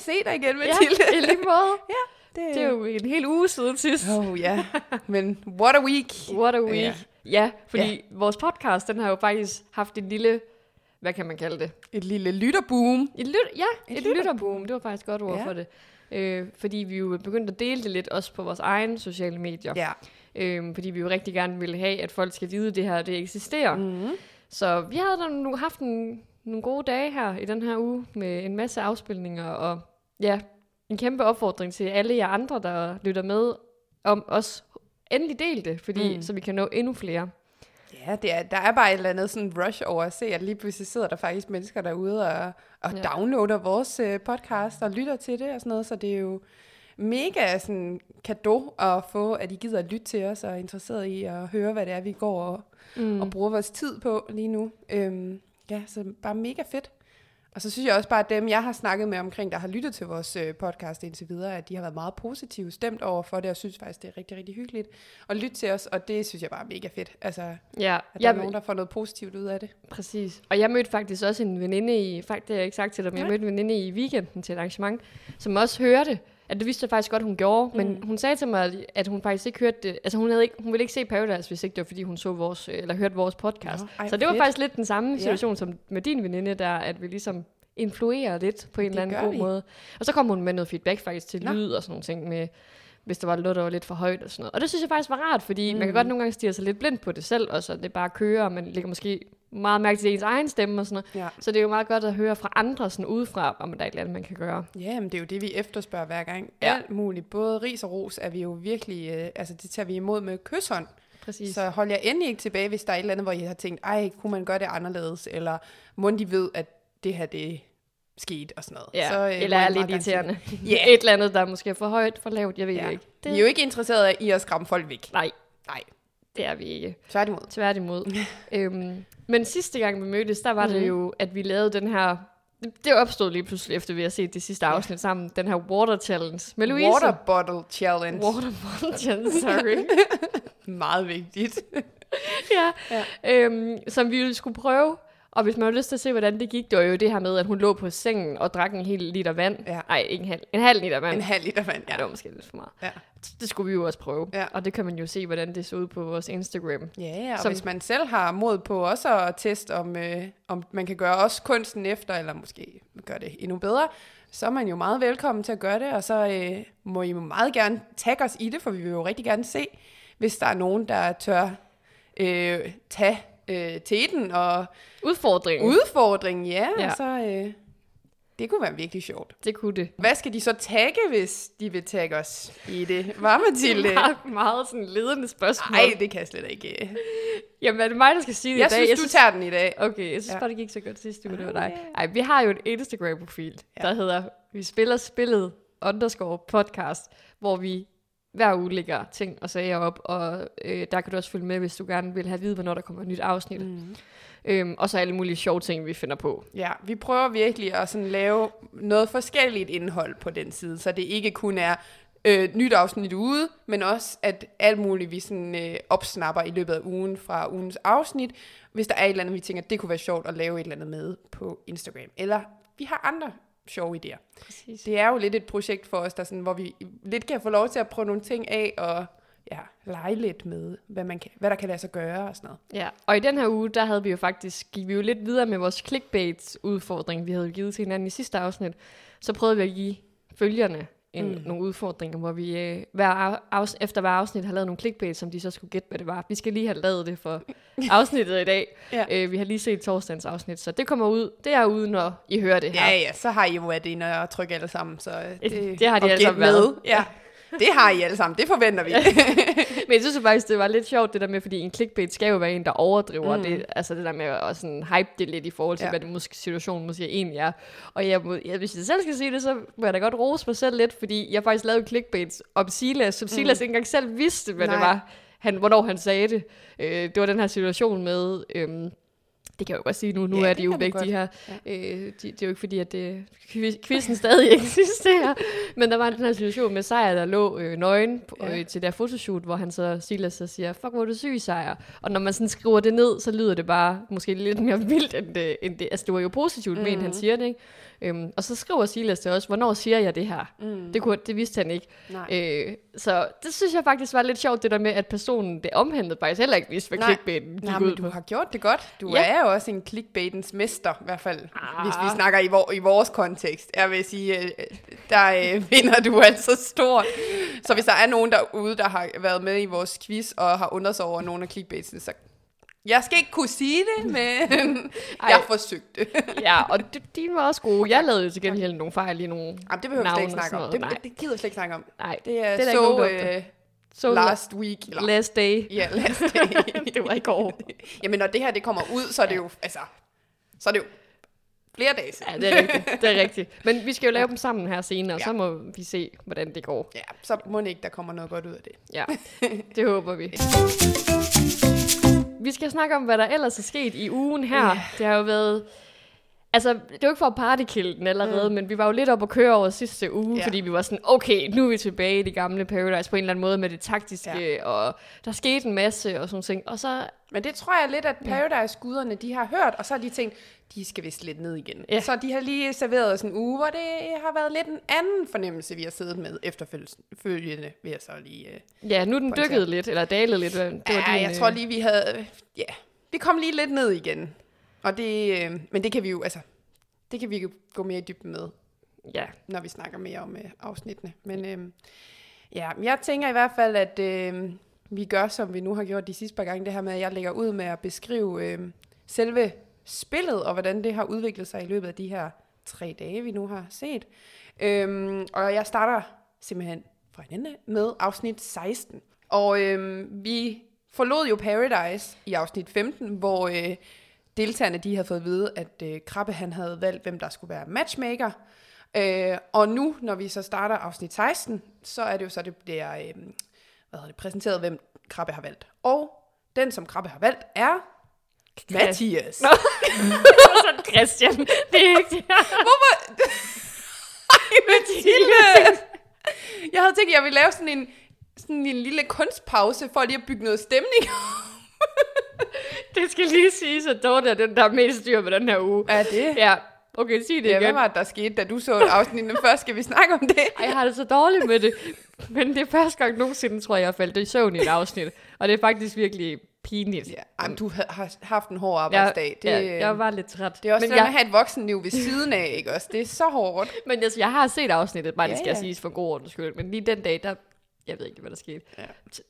At se dig igen, Mathilde. Ja, i lige måde. ja det... det er jo en hel uge siden sidst. Oh ja, men what a week. What a week. Ja, ja fordi ja. vores podcast, den har jo faktisk haft en lille, hvad kan man kalde det? Et lille lytterboom. Et lyt, ja, et, et lytterboom. Det var faktisk godt ord ja. for det. Øh, fordi vi jo begyndte at dele det lidt også på vores egne sociale medier. Ja. Øh, fordi vi jo rigtig gerne ville have, at folk skal vide, at det her det eksisterer. Mm-hmm. Så vi havde nu haft en, nogle gode dage her i den her uge med en masse afspilninger og ja, en kæmpe opfordring til alle jer andre, der lytter med, om os endelig del det, fordi, mm. så vi kan nå endnu flere. Ja, det er, der er bare et eller andet sådan rush over at se, at lige pludselig sidder der faktisk mennesker derude og, og ja. downloader vores uh, podcast og lytter til det og sådan noget, så det er jo mega sådan kado at få, at I gider at lytte til os og er interesseret i at høre, hvad det er, vi går og, mm. og bruger vores tid på lige nu. Øhm, ja, så bare mega fedt. Og så synes jeg også bare, at dem, jeg har snakket med omkring, der har lyttet til vores øh, podcast indtil videre, at de har været meget positive stemt over for det, og synes faktisk, det er rigtig, rigtig hyggeligt at lytte til os, og det synes jeg bare er mega fedt. Altså, ja, at der jeg er nogen, der får noget positivt ud af det. Præcis. Og jeg mødte faktisk også en veninde i, faktisk det har jeg ikke sagt til dig, men jeg mødte en veninde i weekenden til et arrangement, som også hørte, at det vidste jeg faktisk godt, hun gjorde, men mm. hun sagde til mig, at hun faktisk ikke hørte det, altså hun, havde ikke, hun ville ikke se Paradise, hvis ikke det var, fordi hun så vores, eller hørte vores podcast. Nå, ej, så det var fedt. faktisk lidt den samme situation ja. som med din veninde der, at vi ligesom influerer lidt på en det eller anden god vi. måde. Og så kom hun med noget feedback faktisk til Nå. lyd og sådan nogle ting med, hvis der var noget, der var lidt for højt og sådan noget. Og det synes jeg faktisk var rart, fordi mm. man kan godt nogle gange stige sig lidt blind på det selv, og så det bare kører, og man lægger måske meget mærke til ens egen stemme og sådan noget. Ja. Så det er jo meget godt at høre fra andre sådan udefra, om der er et eller andet, man kan gøre. Ja, men det er jo det, vi efterspørger hver gang. Ja. Alt muligt. Både ris og ros er vi jo virkelig, øh, altså det tager vi imod med kysshånd. Præcis. Så hold jer endelig ikke tilbage, hvis der er et eller andet, hvor I har tænkt, ej, kunne man gøre det anderledes, eller må de ved, at det her, det skete og sådan noget. Ja, så, øh, eller er lidt irriterende. Ja. yeah. Et eller andet, der er måske for højt, for lavt, jeg ved ja. ikke. Det... Vi er jo ikke interesseret i at skræmme folk væk. Nej. Nej. Det er vi ikke. Tværtimod. Tværtimod. øhm, men sidste gang vi mødtes, der var mm. det mhm. jo, at vi lavede den her... Det opstod lige pludselig, efter vi har set det sidste afsnit ja. sammen. Den her water challenge med Louise. Water bottle challenge. Water bottle challenge, sorry. Meget vigtigt. ja, ja. Øhm, som vi skulle prøve og hvis man har lyst til at se, hvordan det gik, det var jo det her med, at hun lå på sengen og drak en hel liter vand. Ja. Nej, ikke en halv, en halv liter vand. En halv liter vand, ja. Det var måske lidt for meget. Ja. Det skulle vi jo også prøve. Ja. Og det kan man jo se, hvordan det så ud på vores Instagram. Ja, ja og Som, hvis man selv har mod på også at teste, om, øh, om man kan gøre også kunsten efter, eller måske gøre det endnu bedre, så er man jo meget velkommen til at gøre det, og så øh, må I meget gerne tagge os i det, for vi vil jo rigtig gerne se, hvis der er nogen, der tør øh, tage øh, teten og... Udfordringen. Udfordringen, ja. ja. Så, øh, det kunne være virkelig sjovt. Det kunne det. Hvad skal de så tagge, hvis de vil tagge os i det? Hvad, Mathilde? meget, meget sådan ledende spørgsmål. Nej, det kan jeg slet ikke. Jamen, er det mig, der skal sige det jeg i dag? Synes, jeg synes, du tager den i dag. Okay, jeg synes ja. bare, det gik så godt sidste uge, det var dig. Ej, vi har jo en Instagram-profil, ja. der hedder Vi spiller spillet underscore podcast, hvor vi hver uge lægger ting og sager op, og øh, der kan du også følge med, hvis du gerne vil have at vide, hvornår der kommer et nyt afsnit. Mm. Øhm, og så alle mulige sjove ting, vi finder på. Ja, vi prøver virkelig at sådan lave noget forskelligt indhold på den side, så det ikke kun er øh, nyt afsnit ude, men også at alt muligt vi sådan, øh, opsnapper i løbet af ugen fra ugens afsnit, hvis der er et eller andet, vi tænker, det kunne være sjovt at lave et eller andet med på Instagram. Eller vi har andre sjove idéer. Præcis. Det er jo lidt et projekt for os, der sådan, hvor vi lidt kan få lov til at prøve nogle ting af, og ja, lege lidt med, hvad, man kan, hvad der kan lade sig gøre og sådan noget. Ja, og i den her uge, der havde vi jo faktisk, gik vi jo lidt videre med vores clickbait-udfordring, vi havde givet til hinanden i sidste afsnit. Så prøvede vi at give følgerne en, mm. nogle udfordringer, hvor vi øh, hver af, efter hver afsnit har lavet nogle clickbait, som de så skulle gætte, hvad det var. Vi skal lige have lavet det for afsnittet i dag. ja. øh, vi har lige set torsdagens afsnit, så det kommer ud. Det er ude, når I hører det her. Ja, ja, så har I jo været inde og trykke alle sammen. Så det, det har de alle sammen med. Ja. Det har I alle sammen, det forventer vi. Men jeg synes jo faktisk, det var lidt sjovt, det der med, fordi en clickbait skal jo være en, der overdriver mm. det, altså det der med at sådan hype det lidt i forhold til, ja. hvad det måske, situationen måske egentlig er. Og jeg, jeg, hvis jeg selv skal sige det, så må jeg da godt rose mig selv lidt, fordi jeg faktisk lavede clickbaits om Silas, som Silas mm. ikke engang selv vidste, hvad Nej. det var, han, hvornår han sagde det. Øh, det var den her situation med... Øh, det kan jeg jo godt sige nu, nu ja, er de jo væk, de her. Ja. Øh, de, det er jo ikke fordi, at det, quizzen stadig eksisterer. Men der var den her situation med Sejr, der lå øh, nøgen ja. øh, til der fotoshoot, hvor han så, Silas så siger, fuck, hvor er du syg, Sejr. Og når man sådan skriver det ned, så lyder det bare måske lidt mere vildt, end det, end det. Altså, det var jo positivt, mm. men han siger det, ikke? Øhm, og så skriver Silas til os, hvornår siger jeg det her? Mm. Det, kunne, det vidste han ikke. Øh, så det synes jeg faktisk var lidt sjovt, det der med, at personen, det omhandlede faktisk heller ikke vidste, hvad clickbaiten gik Nej, ud du har gjort det godt. Du ja. er jo også en clickbaitens mester, i hvert fald, ah. hvis vi snakker i, vor, i vores kontekst. Jeg vil sige, øh, der øh, vinder du altså stort. Så hvis der er nogen derude, der har været med i vores quiz, og har undret sig over nogle af clickbaitsene, så jeg skal ikke kunne sige det, men jeg forsøgte. ja, og de var også gode. Jeg lavede jo til gengæld nogle fejl i nogle Jamen, det behøver vi slet ikke snakke om. Det, det, gider jeg slet ikke snakke om. Nej, det er, det er så, uh, so last week. Eller? Last day. Ja, last day. det var i går. Jamen, når det her det kommer ud, så er det jo, altså, så er det jo flere dage siden. Ja, det er rigtigt. Det er rigtigt. Men vi skal jo lave ja. dem sammen her senere, ja. så må vi se, hvordan det går. Ja, så må det ikke, der kommer noget godt ud af det. Ja, det håber vi. Vi skal snakke om, hvad der ellers er sket i ugen her. Yeah. Det har jo været... Altså, det jo ikke for at partykilde den allerede, mm. men vi var jo lidt op at køre over sidste uge, yeah. fordi vi var sådan, okay, nu er vi tilbage i det gamle Paradise på en eller anden måde med det taktiske, yeah. og der skete en masse og sådan ting. Og så men det tror jeg lidt, at Paradise-guderne, de har hørt, og så har de tænkt, de skal vist lidt ned igen. Ja. Så de har lige serveret os en uge, hvor det har været lidt en anden fornemmelse, vi har siddet med efterfølgende, vil jeg så lige uh, Ja, nu den dykket lidt, eller dalet lidt. Det var ja, din, jeg tror øh, lige, vi havde... Ja, vi kom lige lidt ned igen. Og det, uh, men det kan vi jo, altså, det kan vi jo gå mere i dybden med, ja. når vi snakker mere om uh, afsnittene. Men uh, ja, jeg tænker i hvert fald, at... Uh, vi gør, som vi nu har gjort de sidste par gange, det her med, at jeg lægger ud med at beskrive øh, selve spillet, og hvordan det har udviklet sig i løbet af de her tre dage, vi nu har set. Øhm, og jeg starter simpelthen fra en ende med afsnit 16. Og øhm, vi forlod jo Paradise i afsnit 15, hvor øh, deltagerne de havde fået at vide, at øh, Krabbe han havde valgt, hvem der skulle være matchmaker. Øh, og nu, når vi så starter afsnit 16, så er det jo så, det bliver øh, hvad det, præsenteret, hvem Krabbe har valgt. Og den, som Krabbe har valgt, er Mathias. Nå. så Christian. Det er ikke Hvorfor? Mathias. Jeg havde tænkt, at jeg ville lave sådan en, sådan en lille kunstpause, for lige at bygge noget stemning det skal lige sige, at Dorte er den, der er mest styr på den her uge. Er det? Ja, Okay, sig det ja, igen. hvad var det, der skete, da du så afsnittet først? Skal vi snakke om det? Ej, jeg har det så dårligt med det. Men det er første gang nogensinde, tror jeg, jeg faldt i søvn i et afsnit. Og det er faktisk virkelig pinligt. Ja, jamen, du har haft en hård arbejdsdag. Ja, det, ja, jeg var lidt træt. Det er også men jeg... at have et voksenliv ved siden af, ikke også? Det er så hårdt. Men altså, jeg har set afsnittet, bare ja, det skal ja. jeg sige for god ordens skyld. Men lige den dag, der... Jeg ved ikke, hvad der skete. Ja.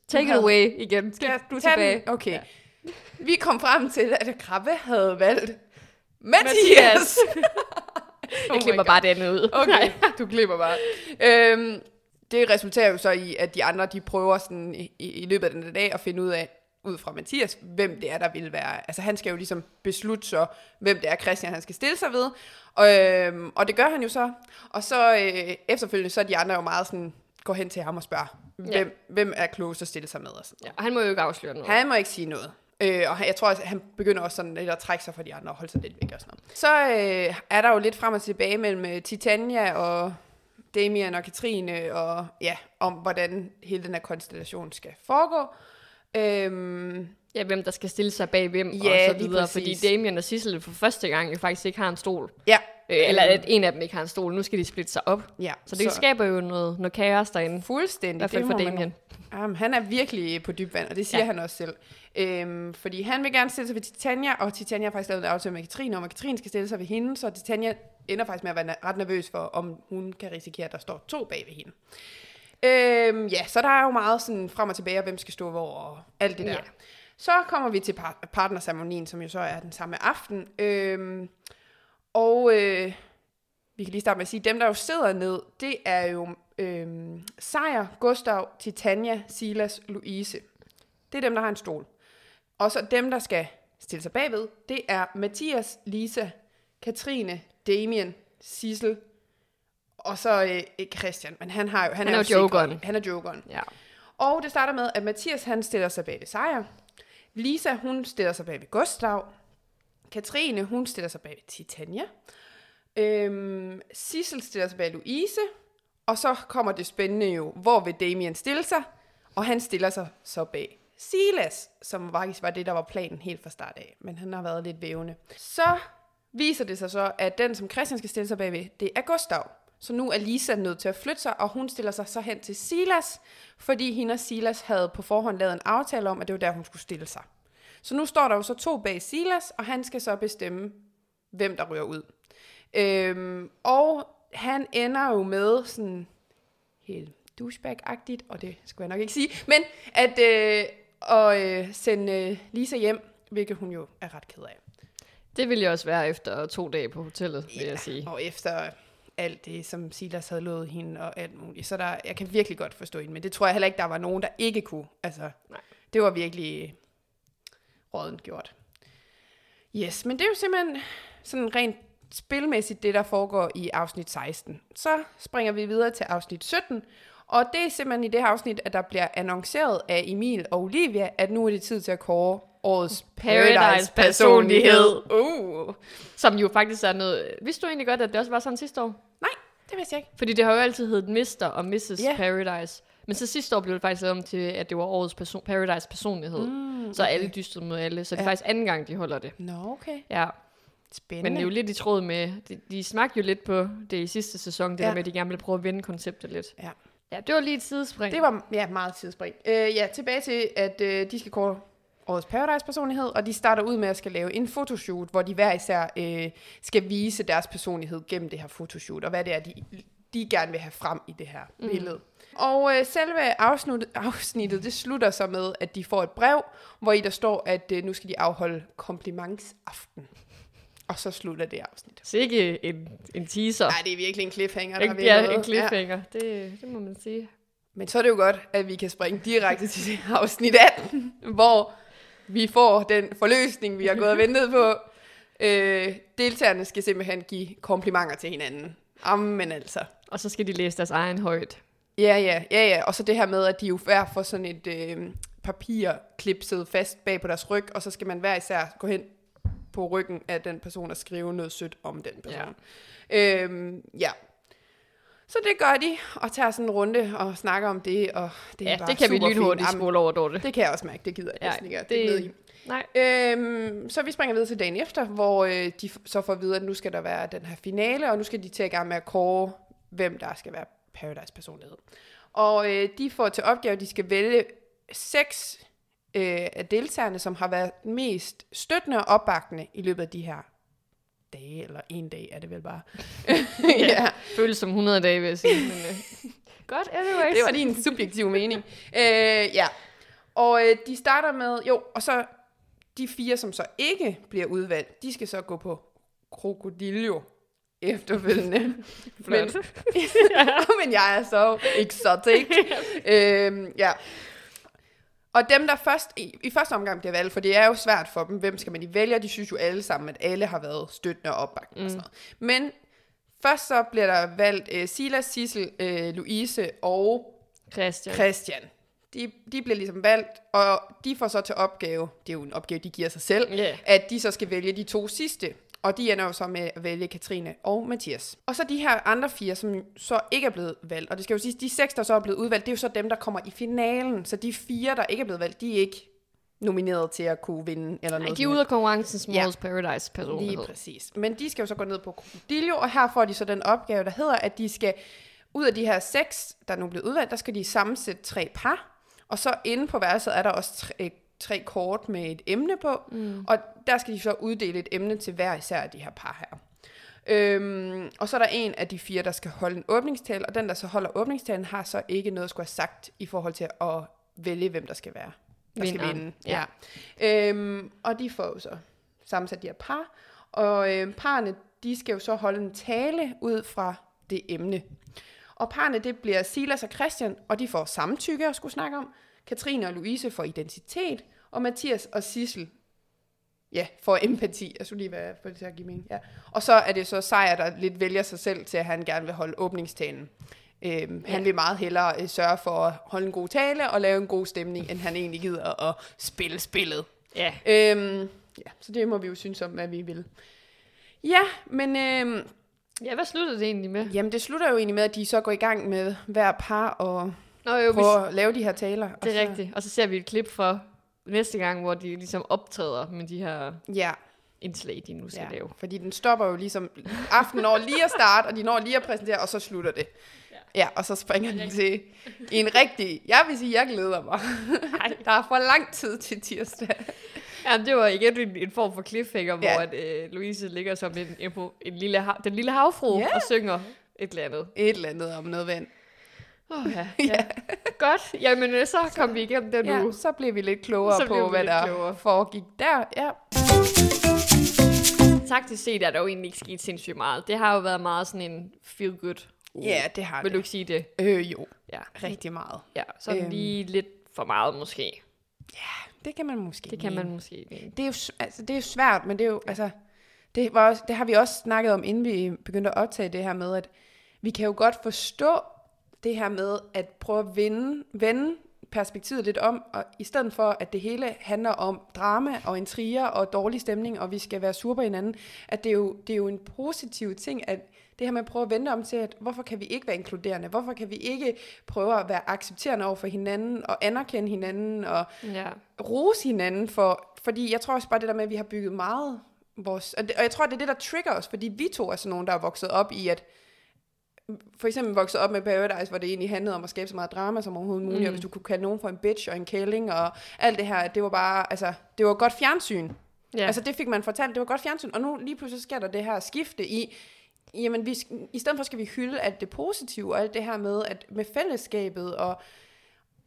Take it away igen. Skal du tilbage? Okay. Ja. Vi kom frem til, at Krabbe havde valgt Mathias! jeg oh klipper bare den ud. Okay, du klipper bare. Øhm, det resulterer jo så i, at de andre, de prøver sådan i, i løbet af den dag at finde ud af, ud fra Mathias, hvem det er, der vil være. Altså han skal jo ligesom beslutte så, hvem det er, Christian han skal stille sig ved. Og, øhm, og det gør han jo så. Og så øh, efterfølgende, så er de andre jo meget sådan, går hen til ham og spørger, hvem, ja. hvem er klogest at stille sig med. Og sådan Ja, og han må jo ikke afsløre noget. Han må ikke sige noget. Øh, og jeg tror også, at han begynder også sådan lidt at trække sig fra de andre og holde sig lidt væk og sådan noget. Så øh, er der jo lidt frem og tilbage mellem øh, Titania og Damian og Katrine, og ja, om hvordan hele den her konstellation skal foregå. Øhm, ja, hvem der skal stille sig bag hvem ja, og så videre, fordi Damien og Sissel for første gang jo faktisk ikke har en stol. Ja. Øh, eller at en af dem ikke har en stol. Nu skal de splitte sig op. Ja, så det så skaber jo noget, noget kaos derinde. Fuldstændig. I hvert fald for Damien. Um, han er virkelig på dyb vand, og det siger ja. han også selv. Øhm, fordi han vil gerne stille sig ved Titania, og Titania har faktisk lavet en aftale med Katrine om, at Katrine skal stille sig ved hende, så Titania ender faktisk med at være ret nervøs for, om hun kan risikere, at der står to bag ved hende. Øhm, ja, så der er jo meget sådan frem og tilbage, hvem skal stå hvor, og alt det der. Ja. Så kommer vi til par- partnerceremonien, som jo så er den samme aften. Øhm, og øh, vi kan lige starte med at sige, dem der jo sidder ned, det er jo øhm, Sejr, Gustav, Titania, Silas, Louise. Det er dem, der har en stol. Og så dem, der skal stille sig bagved, det er Mathias, Lisa, Katrine, Damien, Sissel, og så øh, ikke Christian, men han, har jo, han, Han er jo sikret. jokeren. Han er jokeren. Ja. Og det starter med, at Mathias han stiller sig bag ved Sejr. Lisa, hun stiller sig bag ved Gustav. Katrine, hun stiller sig bag ved Titania. Øhm, Sissel stiller sig bag Louise. Og så kommer det spændende jo, hvor vil Damien stille sig? Og han stiller sig så bag Silas, som faktisk var det, der var planen helt fra start af. Men han har været lidt vævende. Så viser det sig så, at den, som Christian skal stille sig bagved, det er Gustav. Så nu er Lisa nødt til at flytte sig, og hun stiller sig så hen til Silas, fordi hende og Silas havde på forhånd lavet en aftale om, at det var der, hun skulle stille sig. Så nu står der jo så to bag Silas, og han skal så bestemme, hvem der ryger ud. Øhm, og han ender jo med sådan helt douchebag-agtigt, og det skulle jeg nok ikke sige, men at øh, at, øh, sende øh, Lisa hjem, hvilket hun jo er ret ked af. Det ville jeg også være efter to dage på hotellet, vil jeg sige. Og efter alt det, som Silas havde lovet hende og alt muligt. Så der, jeg kan virkelig godt forstå hende, men det tror jeg heller ikke, der var nogen, der ikke kunne. Altså, Nej. det var virkelig rådent gjort. Yes, men det er jo simpelthen sådan rent spilmæssigt det, der foregår i afsnit 16. Så springer vi videre til afsnit 17, og det er simpelthen i det her afsnit, at der bliver annonceret af Emil og Olivia, at nu er det tid til at kåre årets Paradise-personlighed. Uh. Som jo faktisk er noget... Vidste du egentlig godt, at det også var sådan sidste år? Nej, det vidste jeg ikke. Fordi det har jo altid heddet Mr. og Mrs. Yeah. Paradise. Men så sidste år blev det faktisk om til, at det var årets person, Paradise personlighed. Mm, så alle dystede mod alle. Så det er Ja. faktisk anden gang, de holder det. Nå, okay. Ja, Spændende. men det er jo lidt i tråd med... De, de smagte jo lidt på det i sidste sæson, det ja. der med, at de gerne ville prøve at vende konceptet lidt. Ja. Ja, det var lige et sidespring. Det var ja, meget tidsspring. Øh, ja, tilbage til, at øh, de skal kåre årets Paradise-personlighed, og de starter ud med at skal lave en fotoshoot, hvor de hver især øh, skal vise deres personlighed gennem det her fotoshoot, og hvad det er, de, de gerne vil have frem i det her mm. billede. Og øh, selve afsnittet, afsnittet, det slutter så med, at de får et brev, hvor i der står, at øh, nu skal de afholde komplimentsaften. Og så slutter det afsnit. Så ikke en, en teaser. Nej, det er virkelig en cliffhanger, der Ikke, ja, en cliffhanger. Ja. Det, det må man sige. Men så er det jo godt, at vi kan springe direkte til afsnit 18, hvor vi får den forløsning, vi har gået og ventet på. Øh, deltagerne skal simpelthen give komplimenter til hinanden. Amen altså. Og så skal de læse deres egen højt. Ja, ja, ja, ja. Og så det her med, at de jo hver får sådan et øh, papir klipset fast bag på deres ryg, og så skal man hver især gå hen på ryggen af den person og skrive noget sødt om den person. Ja. Øhm, ja. Så det gør de, og tager sådan en runde og snakker om det, og det er Ja, bare det kan vi lynhurtigt spole over, Dorte. Det kan jeg også mærke, det gider jeg Ja, ikke at det- ned i. Nej. Øhm, så vi springer videre til dagen efter, hvor øh, de så får at vide, at nu skal der være den her finale, og nu skal de til at gang med at kåre, hvem der skal være Paradise-personlighed. Og øh, de får til opgave, at de skal vælge seks øh, af deltagerne, som har været mest støttende og opbakkende i løbet af de her dage, eller en dag er det vel bare. ja. Føles som 100 dage, vil jeg sige. Men, øh. Godt, anyways. Det var din subjektive mening. Øh, ja. Og øh, de starter med, jo, og så de fire, som så ikke bliver udvalgt, de skal så gå på krokodillo efterfølgende. men, men jeg er så exotic. øhm, ja. Og dem, der først i, i første omgang bliver valgt, for det er jo svært for dem, hvem skal man de vælge? De synes jo alle sammen, at alle har været støttende og opbakning mm. og sådan noget. Men først så bliver der valgt øh, Silas, Sissel, øh, Louise og Christian. Christian. De, de bliver ligesom valgt, og de får så til opgave, det er jo en opgave, de giver sig selv, Ja. at de så skal vælge de to sidste. Og de ender jo så med at vælge Katrine og Mathias. Og så de her andre fire, som så ikke er blevet valgt. Og det skal jo sige, de seks, der så er blevet udvalgt, det er jo så dem, der kommer i finalen. Så de fire, der ikke er blevet valgt, de er ikke nomineret til at kunne vinde. Eller Nej, noget de er ude af konkurrencen som Ja. Paradise personlighed. Lige præcis. Men de skal jo så gå ned på Krokodillo, og her får de så den opgave, der hedder, at de skal, ud af de her seks, der er nu blevet udvalgt, der skal de sammensætte tre par, og så inde på værelset er der også tre, tre kort med et emne på, mm. og der skal de så uddele et emne til hver især af de her par her. Øhm, og så er der en af de fire, der skal holde en åbningstale, og den, der så holder åbningstalen, har så ikke noget at skulle have sagt i forhold til at vælge, hvem der skal være. Der skal Vinderen. vinde. Ja. Ja. Øhm, og de får jo så sammensat de her par, og øh, parerne, de skal jo så holde en tale ud fra det emne. Og parne, det bliver Silas og Christian, og de får samtykke at skulle snakke om. Katrine og Louise får identitet, og Mathias og Sissel ja, får empati. Jeg skulle lige være for det til at give mening. Ja. Og så er det så Sejr, der lidt vælger sig selv til, at han gerne vil holde åbningstalen. Øhm, ja. Han vil meget hellere øh, sørge for at holde en god tale og lave en god stemning, end han egentlig gider at spille spillet. Ja. Øhm, ja, så det må vi jo synes om, hvad vi vil. Ja, men øhm, Ja, hvad slutter det egentlig med? jamen, det slutter jo egentlig med, at de så går i gang med hver par og Nå jo, vi, prøver at lave de her taler. det er så, rigtigt. Og så ser vi et klip fra næste gang, hvor de ligesom optræder med de her Ja, indslag, de nu skal ja, lave. fordi den stopper jo ligesom, aftenen når lige at starte, og de når lige at præsentere, og så slutter det. Ja. Ja, og så springer den til en rigtig, jeg vil sige, jeg glæder mig. Ej. Der er for lang tid til tirsdag. Ja, det var igen en, en form for cliffhanger, Ja. hvor at, øh, Louise ligger som en, en, en lille, den lille havfru Ja. og synger et eller andet. Et eller andet om noget vand. Oh, ja, ja. Godt. Jamen, øh, så kom vi igennem det Ja, nu. så blev vi lidt klogere Så på, hvad der klogere. foregik der. Ja. Taktisk set er der jo egentlig ikke sket sindssygt meget. Det har jo været meget sådan en feel good. ja, det har Vil du det. ikke sige det? Øh, jo, Ja. rigtig meget. Ja, så øhm. Lige lidt for meget måske. Det kan man måske Det kan man måske mene. Det er jo, altså, det er jo svært, men det er jo, altså, det, var også, det har vi også snakket om, inden vi begyndte at optage det her med, at vi kan jo godt forstå det her med at prøve at vende, vende perspektivet lidt om, og i stedet for, at det hele handler om drama og intriger og dårlig stemning, og vi skal være sure på hinanden, at det er jo, det er jo en positiv ting, at det her med at prøve at vende om til, at hvorfor kan vi ikke være inkluderende? Hvorfor kan vi ikke prøve at være accepterende over for hinanden, og anerkende hinanden, og Ja. rose hinanden for, fordi jeg tror også bare det der med, at vi har bygget meget vores, og, det, og jeg tror, det er det, der trigger os, fordi vi to er sådan nogen, der er vokset op i, at for eksempel vokset op med Paradise, hvor det egentlig handlede om at skabe så meget drama som overhovedet muligt, mm. og hvis du kunne kalde nogen for en bitch og en kælling, og alt det her, det var bare, altså, det var godt fjernsyn. Ja. Altså det fik man fortalt, det var godt fjernsyn, og nu lige pludselig sker der det her skifte i, jamen vi, i stedet for skal vi hylde alt det positive, og alt det her med, at med fællesskabet, og,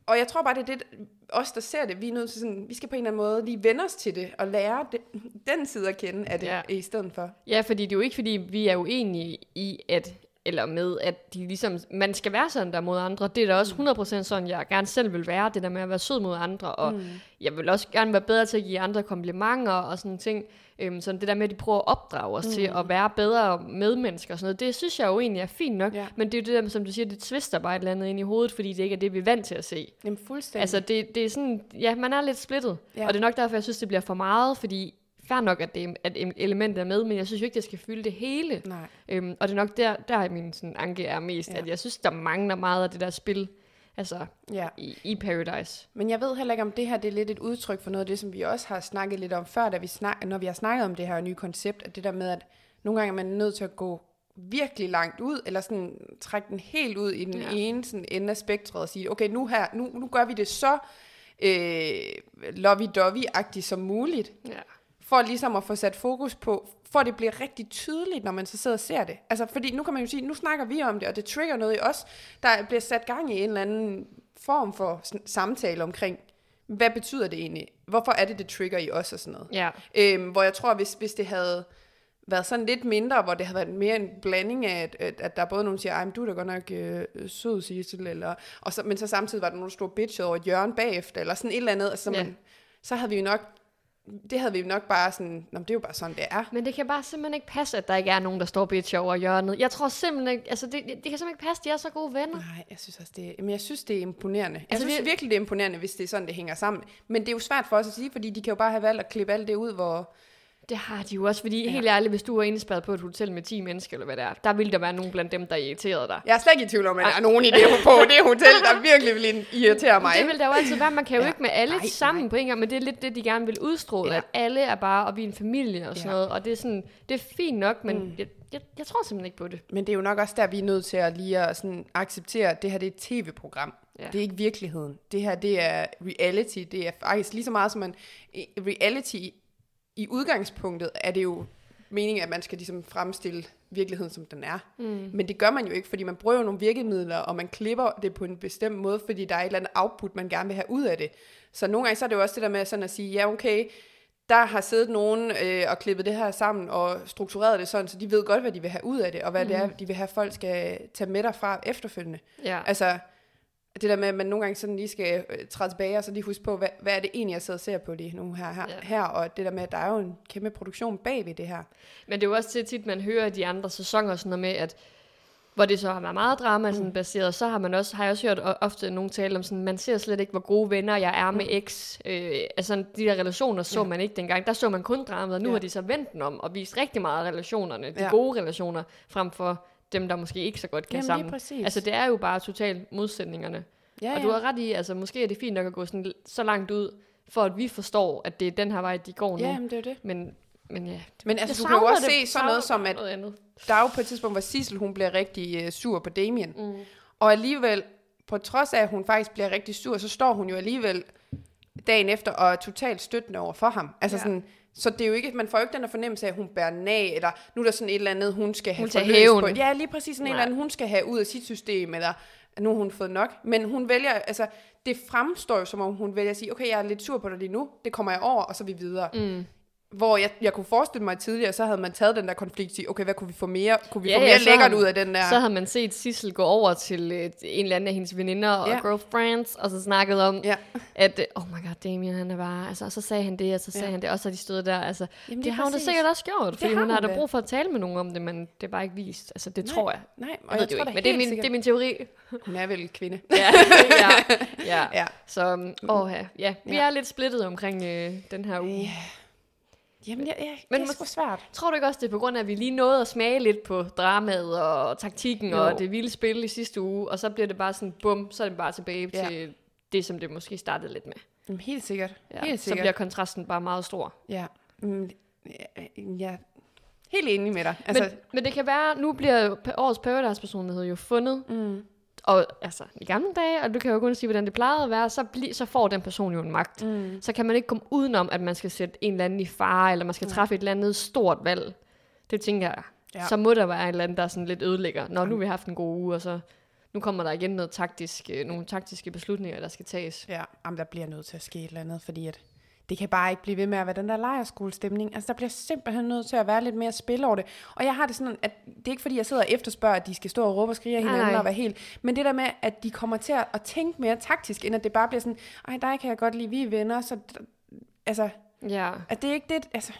og jeg tror bare, det er det, os der ser det, vi er nødt til sådan, vi skal på en eller anden måde lige vende os til det, og lære det, den side at kende af det, ja. i stedet for. ja, fordi det er jo ikke, fordi vi er uenige i, at eller med, at de ligesom, man skal være sådan der mod andre. Det er da også 100% sådan, jeg gerne selv vil være, det der med at være sød mod andre, og mm. jeg vil også gerne være bedre til at give andre komplimenter og sådan ting. Øhm, sådan det der med, at de prøver at opdrage os mm. til at være bedre medmennesker og sådan noget, det synes jeg jo egentlig er fint nok, Ja. men det er jo det der, som du siger, det twister bare et eller andet ind i hovedet, fordi det ikke er det, vi er vant til at se. Jamen fuldstændig. Altså, det, det er sådan, ja, man er lidt splittet. Ja. Og det er nok derfor, jeg synes, det bliver for meget, fordi fair nok, at, det, at elementet er med, men jeg synes jo ikke, det skal fylde det hele. Nej. Øhm, og det er nok der, der er min sådan, anke er mest, ja. At jeg synes, der mangler meget af det der spil, altså Ja. i, i Paradise. Men jeg ved heller ikke, om det her det er lidt et udtryk for noget af det, som vi også har snakket lidt om før, da vi snak, når vi har snakket om det her nye koncept, at det der med, at nogle gange er man nødt til at gå virkelig langt ud, eller sådan trække den helt ud i den ja. ene sådan ende af spektret og sige, okay, nu her, nu, nu gør vi det så øh, lovey-dovey-agtigt som muligt, Ja. For ligesom at få sat fokus på, for at det bliver rigtig tydeligt, når man så sidder og ser det. Altså, fordi nu kan man jo sige, nu snakker vi om det, og det trigger noget i os, der bliver sat gang i en eller anden form for samtale omkring, hvad betyder det egentlig? Hvorfor er det, det trigger i os og sådan noget? Ja. Øhm, hvor jeg tror, hvis, hvis det havde været sådan lidt mindre, hvor det havde været mere en blanding af, at, at, at der er både nogen, der siger, ej, men du er da godt nok øh, sød, Sissel, eller, og så, men så samtidig var der nogen, der stod bitch over et hjørne bagefter, eller sådan et eller andet, altså, Ja. man, så havde vi jo nok, det havde vi nok bare sådan, Nå, det er jo bare sådan, det er. Men det kan bare simpelthen ikke passe, at der ikke er nogen, der står bitch over hjørnet. Jeg tror simpelthen ikke, altså det, det, det kan simpelthen ikke passe, de er så gode venner. Nej, jeg synes også, det er, men jeg synes, det er imponerende. Jeg Altså, altså, synes vi- virkelig, det er imponerende, hvis det er sådan, det hænger sammen. Men det er jo svært for os at sige, fordi de kan jo bare have valgt at klippe alt det ud, hvor... Det har de jo også, fordi ja. Helt ærligt, hvis du er indespærret på et hotel med 10 mennesker, eller hvad det er, der vil der være nogen blandt dem, der irriterede dig. Jeg er slet ikke i tvivl om, at der er nogen i det, på det hotel, der virkelig vil irritere mig. Det vil der jo altid være. Man kan jo ja. Ikke med alle Nej, sammen nej. på en gang, men det er lidt det, de gerne vil udstråle, ja. At alle er bare, og vi er en familie og sådan Ja. noget, og det er sådan, det er fint nok, men mm. jeg, jeg, jeg tror simpelthen ikke på det. Men det er jo nok også der, vi er nødt til at lige at sådan acceptere, at det her det er et tv-program. Ja. Det er ikke virkeligheden. Det her det er reality. Det er faktisk lige så meget som man... Reality i, udgangspunktet er det jo meningen, at man skal ligesom fremstille virkeligheden, som den er. Mm. Men det gør man jo ikke, fordi man bruger jo nogle virkemidler, og man klipper det på en bestemt måde, fordi der er et eller andet output, man gerne vil have ud af det. Så nogle gange så er det jo også det der med sådan at sige, ja okay, der har siddet nogen øh, og klippet det her sammen og struktureret det sådan, så de ved godt, hvad de vil have ud af det, og hvad mm. det er, de vil have, folk skal tage med derfra efterfølgende. Ja. Altså, det der med, at man nogle gange sådan lige skal øh, træde tilbage, og så lige huske på, hvad, hvad er det egentlig, jeg sidder og ser på lige nu her, her, Ja. her, og det der med, at der er jo en kæmpe produktion bag ved det her. Men det er jo også til tit, man hører de andre sæsoner sådan noget med, at hvor det så har været meget drama sådan baseret, så har man også, har jeg også hørt ofte nogen tale om sådan, man ser slet ikke, hvor gode venner jeg er med X. Øh, altså de der relationer så Ja. man ikke dengang. Der så man kun dramaet, og nu Ja. har de så vendt den om og vist rigtig meget af relationerne, de Ja. gode relationer, frem for dem, der måske ikke så godt kan Jamen, lige sammen. præcis. Altså det er jo bare totalt modsætningerne. ja, Og du har ret i, altså måske er det fint nok at gå sådan så langt ud, for at vi forstår, at det er den her vej, de går nu. Ja, men det er det. Men, men ja. Men altså, Jeg du kan jo også det- se sådan noget som, at noget andet. der er jo på et tidspunkt, hvor Sissel, hun bliver rigtig øh, sur på Damien. Mm. Og alligevel, på trods af, at hun faktisk bliver rigtig sur, så står hun jo alligevel dagen efter og er totalt støttende over for ham. Altså Ja. ja. sådan, så det er jo ikke, man får jo ikke den der fornemmelse af, at hun bærer nag, eller nu er der sådan et eller andet, hun skal have Hun forløst hævn. På. Ja, lige præcis sådan et Nej. eller andet, hun skal have ud af sit system, eller nu har hun fået nok. Men hun vælger, altså det fremstår jo som om, hun vælger at sige, okay, jeg er lidt sur på dig lige nu, det kommer jeg over, og så er vi videre. Mm. Hvor jeg, jeg kunne forestille mig tidligere, så havde man taget den der konflikt og sige, okay, hvad kunne vi få mere, kunne vi Ja, få ja, mere så lækkert har- ud af den der? Så havde man set Sissel gå over til øh, en eller anden af hendes veninder og Ja. girlfriends, og så snakket om, Ja. at, øh, oh my god, Damien, han er bare, altså, og så sagde han det, og så sagde Ja. han det, og så har de stået der, altså, Jamen, det lige har hun da sikkert også gjort, fordi har hun har hun da da. brug for at tale med nogen om det, men det er bare ikke vist, altså, det Nej, tror jeg. Nej, og Jeg jeg, ved det tror ikke, men det er, min, sikkert- det er min teori. Hun er vel kvinde. ja, ja, ja. Ja. Så, åh, ja. ja, vi Ja. er lidt splittet omkring øh, den her uge. Ja. Jamen, ja, ja, Men det er sgu svært. Tror du ikke også, det er på grund af, at vi lige nåede at smage lidt på dramaet og taktikken Jo. og det vilde spil i sidste uge, og så bliver det bare sådan, bum, så er det bare tilbage Ja. til det, som det måske startede lidt med. Jamen, helt sikkert. Ja. Helt så sikkert. bliver kontrasten bare meget stor. Ja. Mm, ja, ja. Helt enig med dig. Altså, Men, men det kan være, nu bliver årets Paradise-personlighed jo fundet, mm, og altså i gamle dage, og du kan jo kun sige, hvordan det plejede at være, så, bli, så får den person jo en magt. mm, Så kan man ikke komme udenom, at man skal sætte en eller anden i fare, eller man skal Nej. træffe et eller andet stort valg. Det tænker jeg. Ja. Så må der være et eller andet, der er sådan lidt ødelægger. Nå, nu har vi haft en god uge, og så nu kommer der igen noget taktisk, øh, nogle taktiske beslutninger, der skal tages. ja, jamen, der bliver nødt til at ske et eller andet, fordi at det kan bare ikke blive ved med at være den der lejerskolestemning. Altså, der bliver simpelthen nødt til at være lidt mere spil over det. Og jeg har det sådan, at det er ikke fordi, jeg sidder og efterspørger, at de skal stå og råbe og skrige af hinanden nej. og være helt... Men det der med, at de kommer til at, at tænke mere taktisk, end at det bare bliver sådan, ej, dig kan jeg godt lide, vi er venner, så... Altså, Ja. at det er ikke det... Altså,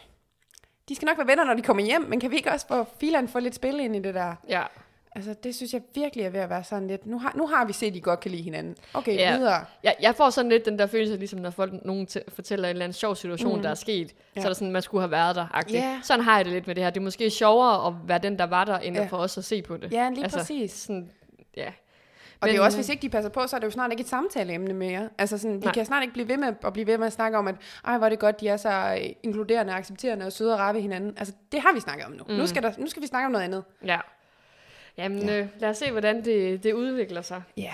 de skal nok være venner, når de kommer hjem, men kan vi ikke også få fileren få lidt spil ind i det der? Ja. Altså, det synes jeg virkelig er ved at være sådan lidt... Nu har, nu har vi set, at I godt kan lide hinanden. Okay, Ja. ja. videre. Jeg, jeg får sådan lidt den der følelse, ligesom når folk, nogen t- fortæller en eller anden sjov situation, mm. der er sket, ja. Ja. så er det sådan, man skulle have været der. -agtigt. Ja. Sådan har jeg det lidt med det her. Det er måske sjovere at være den, der var der, end ja. Ja. for os at se på det. Ja, lige altså, præcis. Sådan, ja. Og det er jo også, hvis ikke de passer på, så er det jo snart ikke et samtaleemne mere. Altså sådan, de Nej. Nej. kan snart ikke blive ved med at blive ved med at snakke om, at ej, hvor er det godt, de er så øh, inkluderende, accepterende og søde og rare ved hinanden. Altså, det har vi snakket om nu. Mm. Nu, skal der, nu skal vi snakke om noget andet. Ja. Jamen, ja. Øh, lad os se, hvordan det, det udvikler sig. Ja.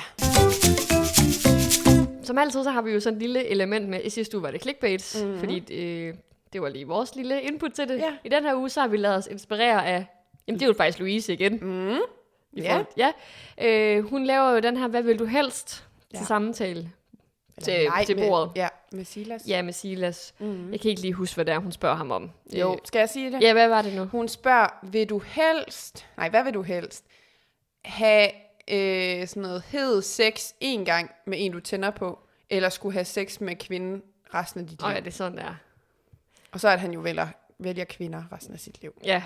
Som altid, så har vi jo sådan et lille element med, i sidste uge var det clickbait, Mhm. mm-hmm. fordi det, det var lige vores lille input til det. Ja. I den her uge, så har vi lavet os inspirere af, jamen det er jo faktisk Louise igen. Mm. I Ja. forhold- ja. Øh, hun laver jo den her, hvad vil du helst, ja. Til samtale. Til- Eller nej, til med- bordet. Ja, med Silas. Ja, med Silas. Mm. Jeg kan ikke lige huske, hvad det er, hun spørger ham om. Jo, Øh, skal jeg sige det? ja, hvad var det nu? Hun spørger, vil du helst, nej, hvad vil du helst, have øh, sådan noget hed sex en gang med en, du tænder på, eller skulle have sex med kvinden resten af dit liv? Åh ja, det er sådan, der. Og så er at han jo vælger, vælger kvinder resten af sit liv. Ja,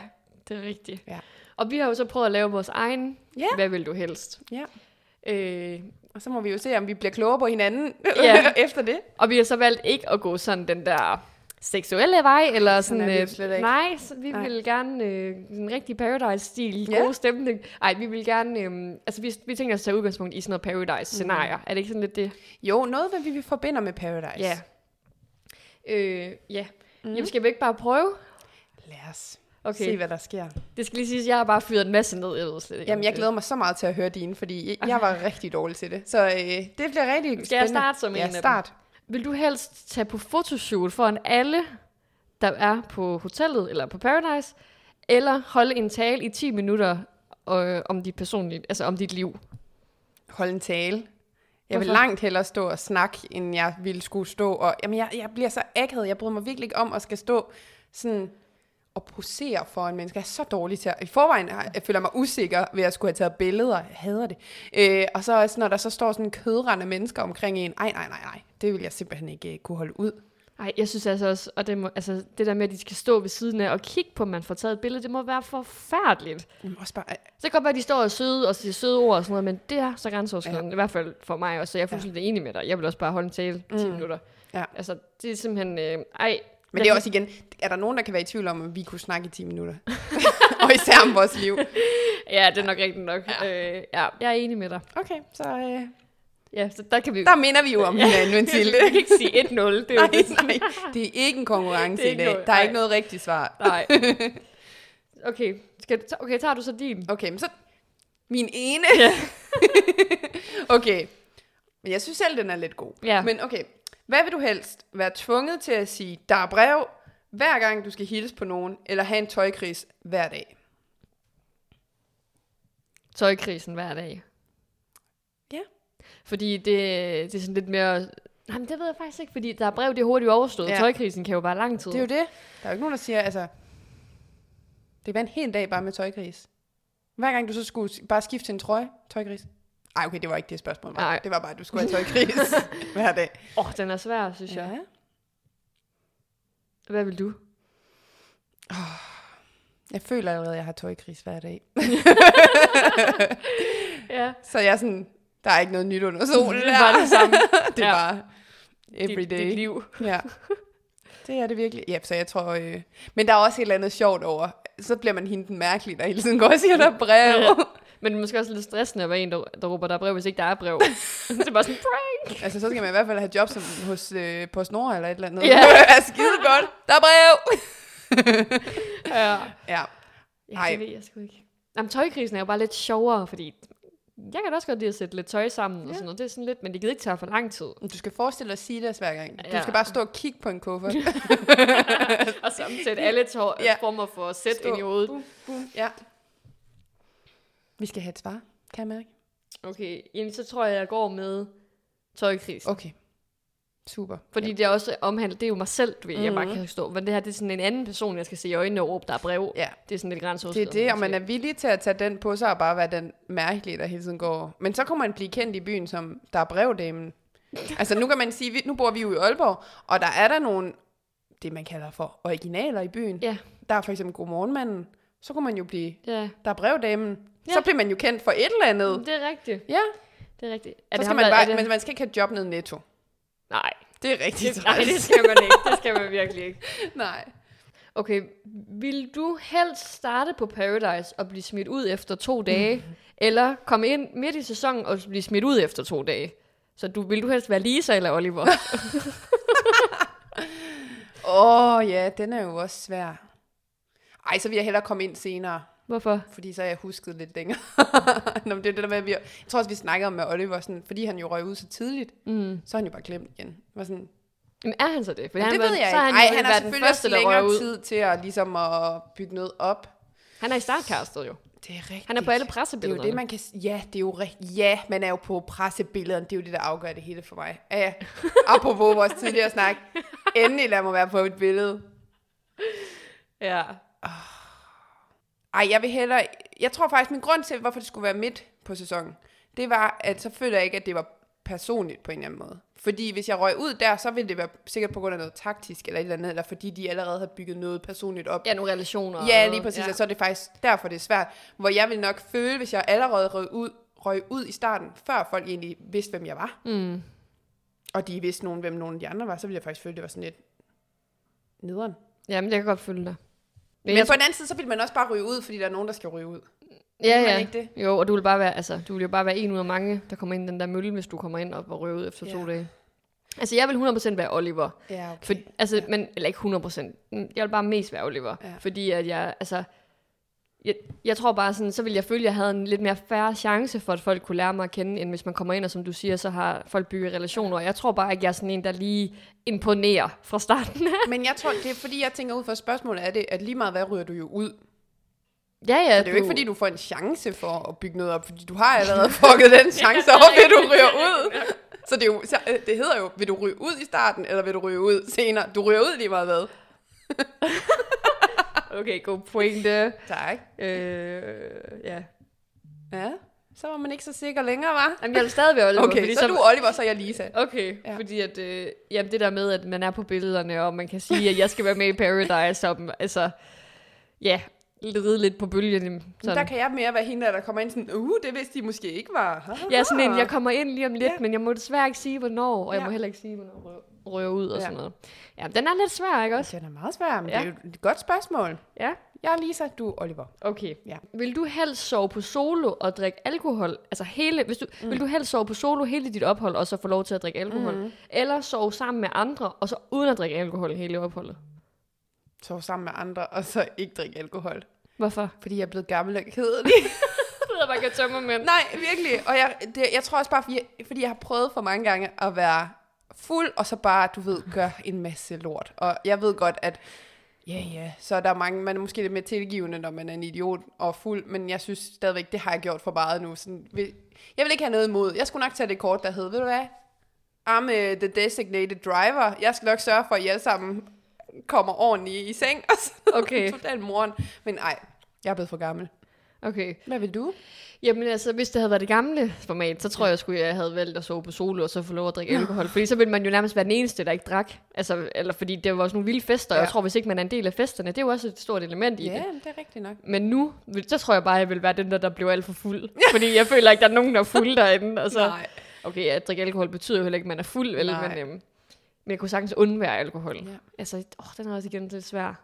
det er rigtigt. Ja. Og vi har jo så prøvet at lave vores egen, Ja. hvad vil du helst? Ja. Øh, Og så må vi jo se, om vi bliver klogere på hinanden Ja. efter det. og vi har så valgt ikke at gå sådan den der seksuelle vej, eller Sådan sådan, vi øh, slet ikke. nej, så vi Nej. vil gerne øh, en rigtig Paradise-stil, Ja. god stemning. Nej, vi vil gerne, øh, altså vi, vi tænker os at tage udgangspunkt i sådan noget Paradise-scenarier. Mm. Er det ikke sådan lidt det? Jo, noget, hvad vi forbinder med Paradise. Ja. Øh, ja. Mm. Jamen, skal vi ikke bare prøve? Lad os Okay, se, hvad der sker. det skal lige siges, at jeg har bare fyret en masse ned. Jeg ved slet ikke, Jamen, jeg glæder mig så meget til at høre dine, fordi jeg, jeg var rigtig dårlig til det. Så øh, det bliver rigtig Skal jeg starte som en ja, start. Vil du helst tage på fotoshoot foran alle, der er på hotellet eller på Paradise, eller holde en tale i 10 minutter øh, om dit personlige, altså om dit liv? Hold en tale. Jeg vil langt hellere stå og snakke, end jeg ville skulle stå og... Jamen, jeg, jeg bliver så akavet. Jeg bryder mig virkelig ikke om at skal stå sådan og posere for en menneske. Jeg er så dårlig til at... I forvejen har- jeg føler mig usikker ved at skulle have taget billeder. Jeg hader det. Øh, og så også, når der så står sådan kødrende mennesker omkring en. Ej, nej, nej, nej. Det vil jeg simpelthen ikke øh, kunne holde ud. Ej, jeg synes altså også, og det, må, altså, det der med, at de skal stå ved siden af og kigge på, at man får taget et billede, det må være forfærdeligt. Jamen, også bare, Så kan godt være, at de står og søde og siger søde ord og sådan noget, men det er så grænseoverskridende, ja. i hvert fald for mig også, så jeg er fuldstændig ja. enig med dig. Jeg vil også bare holde en tale 10 Mm. minutter. Ja. Altså, det er simpelthen, øh, ej. Men det er også igen, er der nogen, der kan være i tvivl om, at vi kunne snakke i 10 minutter? og især om vores liv. Ja, det er nok rigtigt nok. Ja. Øh, ja, jeg er enig med dig. Okay, så øh, Ja, så der kan vi der minder vi jo om hinanden, Mathilde. Jeg kan ikke sige 1-0. Det er jo nej, det. nej, det er ikke en konkurrence er i ikke dag. noget- der er nej. ikke noget rigtigt svar. Nej. Okay, skal du, okay, tager du så din? Okay, men så min ene. Ja. okay, men jeg synes selv, den er lidt god. Ja. Men okay, hvad vil du helst? Være tvunget til at sige, der er brev, hver gang du skal hilse på nogen, eller have en tøjkris hver dag? Tøjkrisen hver dag. Ja. Fordi det, det er sådan lidt mere... Nej, men det ved jeg faktisk ikke, fordi der er brev, det er hurtigt overstået. Ja. Tøjkrisen kan jo bare lang tid. Det er jo det. Der er jo ikke nogen, der siger, altså, det var en hel dag bare med tøjgris. Hver gang du så skulle bare skifte til en trøje, tøjgris. Ej, okay, det var ikke det spørgsmål. Var. Det var bare, at du skulle have tøjgris hver dag. Åh, oh, den er svær, synes jeg. Hvad vil du? Jeg føler allerede, at jeg har tøjgris hver dag. Ja. Så jeg er sådan, der er ikke noget nyt under solen. Det er bare det samme. det er Ja. bare every Dit, day. dit liv. Ja. Det er det virkelig. Ja, så jeg tror... Øh... Men der er også et eller andet sjovt over. Så bliver man hende den mærkelige, der hele tiden går og siger, der er brev. Men det er måske også lidt stressende at være en, der, der råber, der er brev, hvis ikke der er brev. det er bare sådan, prank! altså, så skal man i hvert fald have job som hos øh, PostNord eller et eller andet. Ja. det er skide godt. Der er brev. Ja. Ja. Ja, Ej. det ved jeg sgu ikke. Jamen, tøjkrisen er jo bare lidt sjovere, fordi jeg kan også godt lide at sætte lidt tøj sammen ja. Og sådan noget. Det er sådan lidt, men det gider ikke tage for lang tid. Du skal forestille dig at sige det hver gang. Du Ja. skal bare stå og kigge på en kuffert. og sammensætte alle tår, Ja. former for sæt ind i hovedet. Bum, bum. Ja. Vi skal have et svar, kan jeg mærke. Okay, jamen så tror jeg, jeg går med tøjkrisen. Okay. Super. Fordi det er også omhandlet, det er jo mig selv, du ved, jeg bare Mhm. kan stå. Men det her, det er sådan en anden person, jeg skal se i øjnene og råbe, der er brev. Ja. Det er sådan lidt Det grænseoverskridende. er det, og man er villig til at tage den på sig og bare være den mærkelige, der hele tiden går. Men så kunne man blive kendt i byen som, der er brevdamen. altså nu kan man sige, nu bor vi jo i Aalborg, og der er der nogle, det man kalder for originaler i byen. Ja. Der er for eksempel Godmorgenmanden. Så kunne man jo blive, Ja, der er brevdamen. Ja. Så bliver man jo kendt for et eller andet. det er rigtigt. Ja, Det er rigtigt. så Er det skal man bare, det... men man skal ikke have job ned netto. Nej, Det er rigtig det, nej, det skal man ikke. Det skal man virkelig ikke. Nej. Okay, vil du helst starte på Paradise og blive smidt ud efter to dage, mm. eller komme ind midt i sæsonen og blive smidt ud efter to dage? Så du, vil du helst være Lisa eller Oliver? Åh oh, ja, den er jo også svær. Ej, så vil jeg hellere komme ind senere. Hvorfor? Fordi så har jeg husket lidt længere. Nå, men det er det der med, at vi, jeg tror også, vi snakkede om med Oliver, sådan, fordi han jo røg ud så tidligt, Mm. så er han jo bare glemt igen. Var sådan, Men er han så det? For det han, ved jeg så ikke. han, Ej, han har selvfølgelig første, også længere ud. tid til at, ligesom at bygge noget op. Han er i startcastet jo. Det er rigtigt. Han er på alle Det er jo pressebillederne. det, man kan... Ja, det er jo rigtigt. Ja, man er jo på pressebillederne. Det er jo det, der afgør det hele for mig. Ja, ja. Apropos vores tidligere snak. Endelig lad mig være på et billede. Ja. Ej, jeg vil hellere... Jeg tror faktisk, min grund til, hvorfor det skulle være midt på sæsonen, det var, at så føler jeg ikke, at det var personligt på en eller anden måde. Fordi hvis jeg røg ud der, så ville det være sikkert på grund af noget taktisk eller et eller andet, eller fordi de allerede har bygget noget personligt op. Ja, nogle relationer. Ja, lige præcis, ja. Og så er det faktisk derfor, det er svært. Hvor jeg vil nok føle, hvis jeg allerede røg ud, røg ud i starten, før folk egentlig vidste, hvem jeg var, Mm. og de vidste nogen, hvem nogle af de andre var, så ville jeg faktisk føle, det var sådan lidt nederen. Ja, men jeg kan godt følge dig. Men, Men på den anden side, så vil man også bare ryge ud, fordi der er nogen, der skal ryge ud. Ja, ja. ikke det? Jo, og du vil bare være, altså, du vil jo bare være en ud af mange, der kommer ind i den der mølle, hvis du kommer ind og røver ud efter Ja. to dage. Altså, jeg vil 100% være Oliver. Ja, okay. For, altså, Ja. men, eller ikke 100%. Mm, Jeg vil bare mest være Oliver. Ja. Fordi at jeg, altså, jeg, jeg tror bare sådan, så vil jeg føle, at jeg havde en lidt mere færre chance for, at folk kunne lære mig at kende, end hvis man kommer ind, og som du siger, så har folk bygget relationer. Og jeg tror bare ikke, jeg er sådan en, der lige imponerer fra starten af. Men jeg tror, det er fordi, jeg tænker ud fra spørgsmålet, er det, at lige meget hvad ryger du jo ud. Ja, ja. Så det er jo ikke, fordi du får en chance for at bygge noget op, fordi du har allerede fucket den chance op, ved du ryger ud. Så det, er jo, så, øh, det hedder jo, vil du ryge ud i starten, eller vil du ryge ud senere? Du ryger ud lige meget hvad. Okay, god pointe. Tak. Øh, ja. Ja, så var man ikke så sikker længere, var? Jamen, jeg vil stadig være Oliver. Okay, fordi så er du Oliver, så er jeg Lisa. Okay, Ja. ja. fordi at, øh, jamen det der med, at man er på billederne, og man kan sige, at jeg skal være med i Paradise, og altså, ja, ride lidt på bølgen. Men Sådan. der kan jeg mere være hende, der kommer ind sådan, uh, det vidste de måske ikke var. Jeg er sådan en, jeg kommer ind lige om lidt, Ja. ja. men jeg må desværre ikke sige, hvornår, og jeg Ja. må heller ikke sige, hvornår jeg rører ud og Ja. sådan noget. Ja, den er lidt svær, ikke også? Den er meget svær, men Ja. det er jo et godt spørgsmål. Ja. Jeg er Lisa, du er Oliver. Okay. Ja. Vil du helst sove på solo og drikke alkohol? Altså hele, hvis du, mm. vil du helst sove på solo hele dit ophold, og så få lov til at drikke alkohol? Mm. Eller sove sammen med andre, og så uden at drikke alkohol hele opholdet? Sove sammen med andre, og så ikke drikke alkohol. Hvorfor? Fordi jeg er blevet gammel og kedelig. Det er bare kan tømme mænd. Nej, virkelig. Og jeg, det, jeg tror også bare, fordi jeg, fordi jeg har prøvet for mange gange at være fuld, og så bare, du ved, gøre en masse lort. Og jeg ved godt, at ja, ja, så er der mange, man er måske lidt mere tilgivende, når man er en idiot og fuld, men jeg synes stadigvæk, det har jeg gjort for meget nu. Sådan, jeg vil ikke have noget imod. Jeg skulle nok tage det kort, der hed, ved du hvad? I'm uh, the designated driver. Jeg skal nok sørge for, at I alle sammen kommer ordentligt i seng. Og så Okay. total moren. Men ej, jeg er blevet for gammel. Okay. Hvad vil du? Jamen altså, hvis det havde været det gamle format, så tror jeg sgu, jeg havde valgt at sove på solo, og så få lov at drikke alkohol. Fordi så ville man jo nærmest være den eneste, der ikke drak. Altså, eller fordi det var også nogle vilde fester, og Ja. jeg tror, hvis ikke man er en del af festerne, det er jo også et stort element i Ja, det. det er rigtigt nok. Men nu, så tror jeg bare, jeg vil være den der, der blev alt for fuld. Fordi jeg føler ikke, der er nogen, der er fuld derinde. Og så, Nej. okay, at drikke alkohol betyder jo heller ikke, at man er fuld, vel? Nej. Men, øhm, men jeg kunne sagtens undvære alkohol. Ja. Altså, åh, den er også igen lidt svær.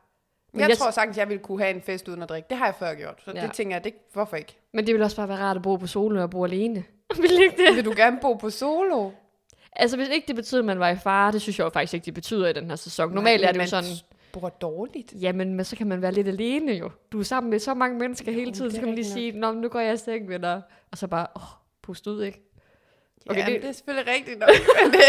Men Jeg, jeg- tror sagtens, jeg ville kunne have en fest uden at drikke. Det har jeg før gjort. Så ja. Det tænker jeg, det, hvorfor ikke? Men det ville også bare være rart at bo på solo og bo alene. vil ikke det? Vil du gerne bo på solo? Altså, hvis ikke det betyder, at man var i fare, det synes jeg jo faktisk ikke, det betyder i den her sæson. Normalt Nej, er det jo sådan, bor dårligt. jamen, men så kan man være lidt alene jo. Du er sammen med så mange mennesker hele Jo, tiden, det så kan man lige sige, Nå, nu går jeg i seng med dig. Og så bare, åh, pust ud, ikke? Okay, ja, det... det- det er selvfølgelig rigtigt nok. men det,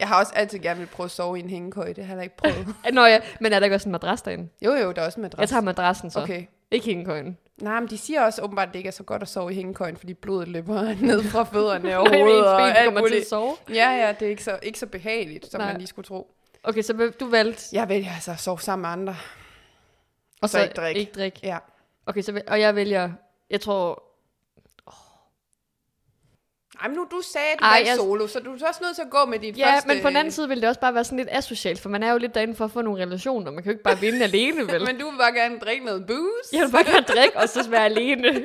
jeg har også altid gerne vil prøve at sove i en hængekøj. Det har jeg ikke prøvet. Nå ja, men er der ikke også en madras derinde? jo, jo, der er også en madras. Jeg tager madrassen så, okay. Ikke hængekøjen. Nej, men de siger også åbenbart, at det ikke er så godt at sove i hængekøjen, fordi blodet løber ned fra fødderne og Og hovedet og alt kommer til at muligt. sove. Ja, ja, det er ikke så, ikke så behageligt, som Nej. man lige skulle tro. Okay, så du valgte, Jeg vælger altså at sove sammen med andre. og så ikke drikke. Ikke drik. Ja. Okay, så, og jeg vælger, jeg tror, Ej, men nu du sagde, at du Ej, var jeg- solo, så du er også nødt til at gå med dit Ja, første... men på den anden side vil det også bare være sådan lidt asocialt, for man er jo lidt derinde for at få nogle relationer. Man kan jo ikke bare vinde alene, vel? Men du vil bare gerne drikke noget booze. Jeg vil bare gerne drikke, og så være alene.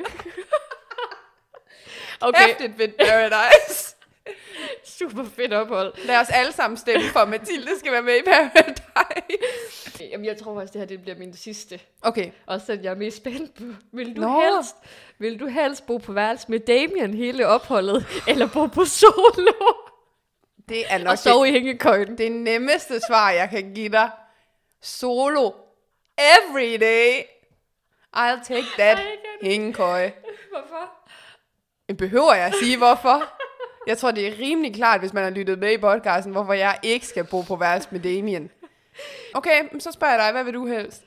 Okay, Hæftigt ved Paradise. super fedt ophold. Lad os alle sammen stemme for, at Mathilde skal være med i Paradise. Jamen, jeg tror faktisk, det her det bliver min sidste. Okay. Også den, jeg er mest spændt på. Vil du, Nå. helst, vil du helst bo på værelse med Damien hele opholdet, eller bo på solo Det er nok og sove i hængekøjen? det, det nemmeste svar, jeg kan give dig. Solo. Every day. I'll take that jeg hængekøje. Hvorfor? Men Behøver jeg at sige, hvorfor? Jeg tror, det er rimelig klart, hvis man har lyttet med i podcasten, hvorfor jeg ikke skal bo på værelse med Damien. Okay, så spørger jeg dig, hvad vil du helst?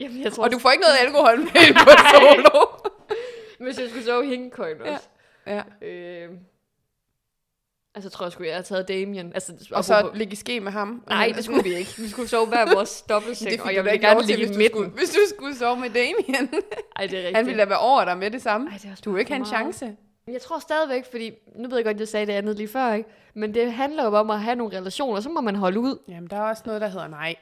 Jamen, jeg tror, Og du får ikke noget alkohol med på solo. hvis jeg skulle sove hængekøjen også. Ja. Øh, altså, tror jeg sgu, jeg har taget Damien. Altså, Og så ligge i ske med ham. Nej, det skulle vi ikke. Vi skulle sove hver vores dobbeltseng, og jeg ville gerne ligge i hvis du, midten. skulle, hvis du skulle sove med Damien. Ej, det er rigtigt. Han ville da være over dig med det samme. Ej, det Du vil ikke have en chance. Jeg tror stadigvæk, fordi nu ved jeg godt, jeg sagde det andet lige før, ikke? Men det handler jo om at have nogle relationer, så må man holde ud. Jamen, der er også noget, der hedder nej.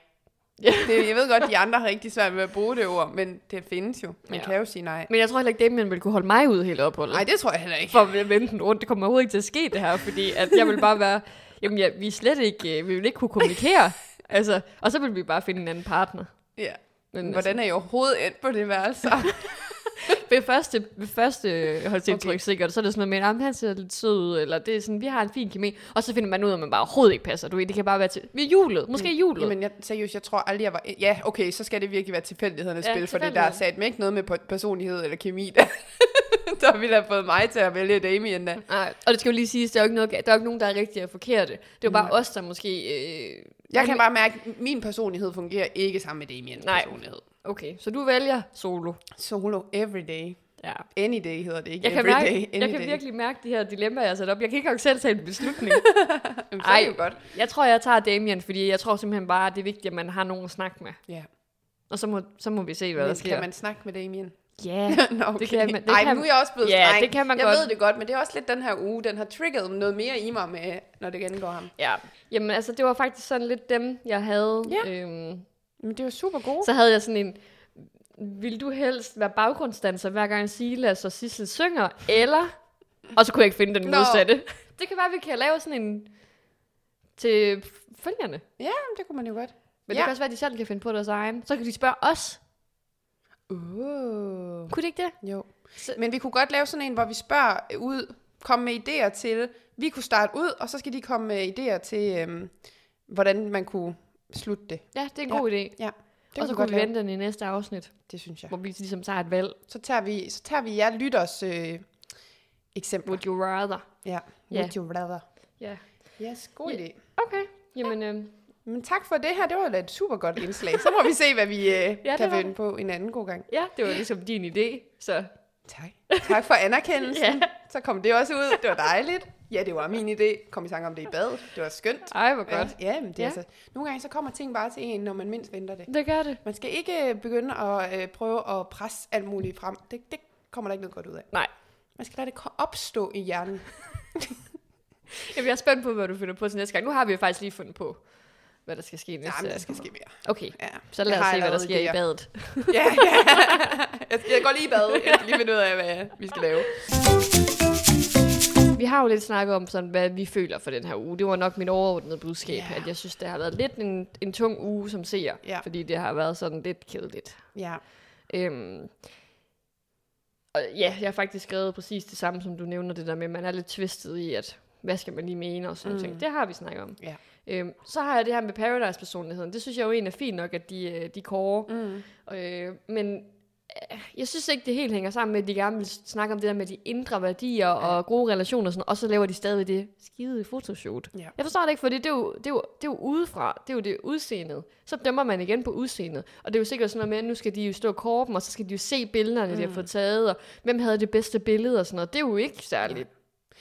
Ja. Det, jeg ved godt, de andre har rigtig svært med at bruge det ord, men det findes jo. Man Ja. kan jo sige nej. Men jeg tror heller ikke, Damien ville kunne holde mig ud hele opholdet. Nej, det tror jeg heller ikke. For at vende den rundt. Det kommer overhovedet ikke til at ske, det her, fordi at jeg vil bare være... Jamen, ja, vi er slet ikke... øh, Vi vil ikke kunne kommunikere. altså, og så vil vi bare finde en anden partner. Ja. Men Hvordan er I overhovedet endt på det værelse? ved første, ved første holdsindtryk okay. sikkert, så er det sådan noget med, at han ser lidt sød ud, eller det er sådan, vi har en fin kemi, og så finder man ud af, at man bare overhovedet ikke passer. Du ved, det kan bare være til... Vi er julet. Måske julet. Jamen, jeg, seriøst, jeg tror aldrig, jeg var... Ja, okay, så skal det virkelig være tilfældighedernes Ja, spil, for det der er sat med ikke noget med på- personlighed eller kemi. Der, der ville have fået mig til at vælge Damien da. Nej, og det skal jo lige siges, der er jo ikke, noget, der er ikke nogen, der er rigtige og forkerte. Det er jo bare os, der måske... Øh, Jeg kan bare mærke, at min personlighed fungerer ikke sammen med Damiens Nej. personlighed. Okay, så du vælger solo. Solo every day. Ja. Any day hedder det ikke. Jeg kan, every mærke, day, any jeg kan day. virkelig mærke de her dilemmaer, jeg har sat op. Jeg kan ikke engang selv tage en beslutning. Jamen, Ej. jo godt. jeg tror, jeg tager Damien, fordi jeg tror simpelthen bare, at det er vigtigt, at man har nogen at snakke med. Ja. Og så må, så må vi se, hvad Men der sker. kan man snakke med Damien? Ja, Nå, okay. det kan man- det Ej, kan- nu er jeg også blevet streng. det kan man jeg godt. ved det godt, men det er også lidt den her uge, den har trigget noget mere i mig, med, når det gengår ham. ja. Jamen altså, det var faktisk sådan lidt dem, jeg havde. Ja. Øhm, Men det var super gode. så havde jeg sådan en, vil du helst være baggrundsdanser, hver gang Silas og Sissel synger, eller... Og så kunne jeg ikke finde den Nå. modsatte. Det kan være, at vi kan lave sådan en til følgerne. Ja, det kunne man jo godt. Men Ja. det kan også være, at de selv kan finde på deres egen. Så kan de spørge os. Uh. Kunne de ikke det? Jo. Så- Men vi kunne godt lave sådan en, hvor vi spørger ud, komme med idéer til, vi kunne starte ud, og så skal de komme med idéer til, øhm, hvordan man kunne slutte det. Ja, det er en Ja. god idé. Det og så kunne vi vente den i næste afsnit, Det synes jeg. hvor vi ligesom tager et valg. Så tager vi, så tager vi jer lytters øh, eksempler. Would you rather? Ja. Ja. Would you rather? Ja. Yes, god Ja. idé. Okay. Jamen, øh, Men tak for det her. Det var da et super godt indslag. Så må vi se, hvad vi øh, det kan var vinde på en anden god gang. ja, det var ligesom din idé. Så Tak. Tak for anerkendelsen. Ja. Så kom det også ud. Det var dejligt. Ja, det var min idé. Kom i tanke om det i bad. Det var skønt. ej, hvor godt. Ja, ja men det Ja. altså, nogle gange så kommer ting bare til en, når man mindst venter det. Det gør det. Man skal ikke øh, begynde at øh, prøve at presse alt muligt frem. Det, det kommer der ikke noget godt ud af. Nej. Man skal lade det opstå i hjernen. Jeg bliver spændt på, hvad du finder på til næste gang. Nu har vi jo faktisk lige fundet på, hvad der skal ske næste. Nej, men der skal ske mere. Okay, Ja. så lad os se, hvad der sker i badet. ja, ja. Jeg, skal, jeg går lige i bad. Jeg skal lige finde ud af, hvad vi skal lave. Har jo lidt snakket om, sådan, hvad vi føler for den her uge. Det var nok mit overordnede budskab, Ja. at jeg synes, det har været lidt en, en tung uge som ser, Ja. fordi det har været sådan lidt kedeligt. Ja. Øhm, og ja, jeg har faktisk skrevet præcis det samme, som du nævner, det der med, man er lidt tvistet i, at hvad skal man lige mene og sådan mm. ting. Det har vi snakket om. Ja. Øhm, så har jeg det her med Paradise-personligheden. Det synes jeg jo egentlig er fint nok, at de, øh, de kårer. Mm. Øh, men jeg synes ikke, det helt hænger sammen med, at de gerne vil snakke om det der med de indre værdier ja. og gode relationer og sådan og så laver de stadig det skide fotoshoot. Ja. Jeg forstår det ikke, for det er, jo, det, er jo, det er jo udefra, det er jo det udseendet. Så dømmer man igen på udseendet. Og det er jo sikkert sådan noget med, at nu skal de jo stå korpen, og så skal de jo se billederne, mm. de har fået taget, og hvem havde det bedste billede og sådan noget. Det er jo ikke særligt.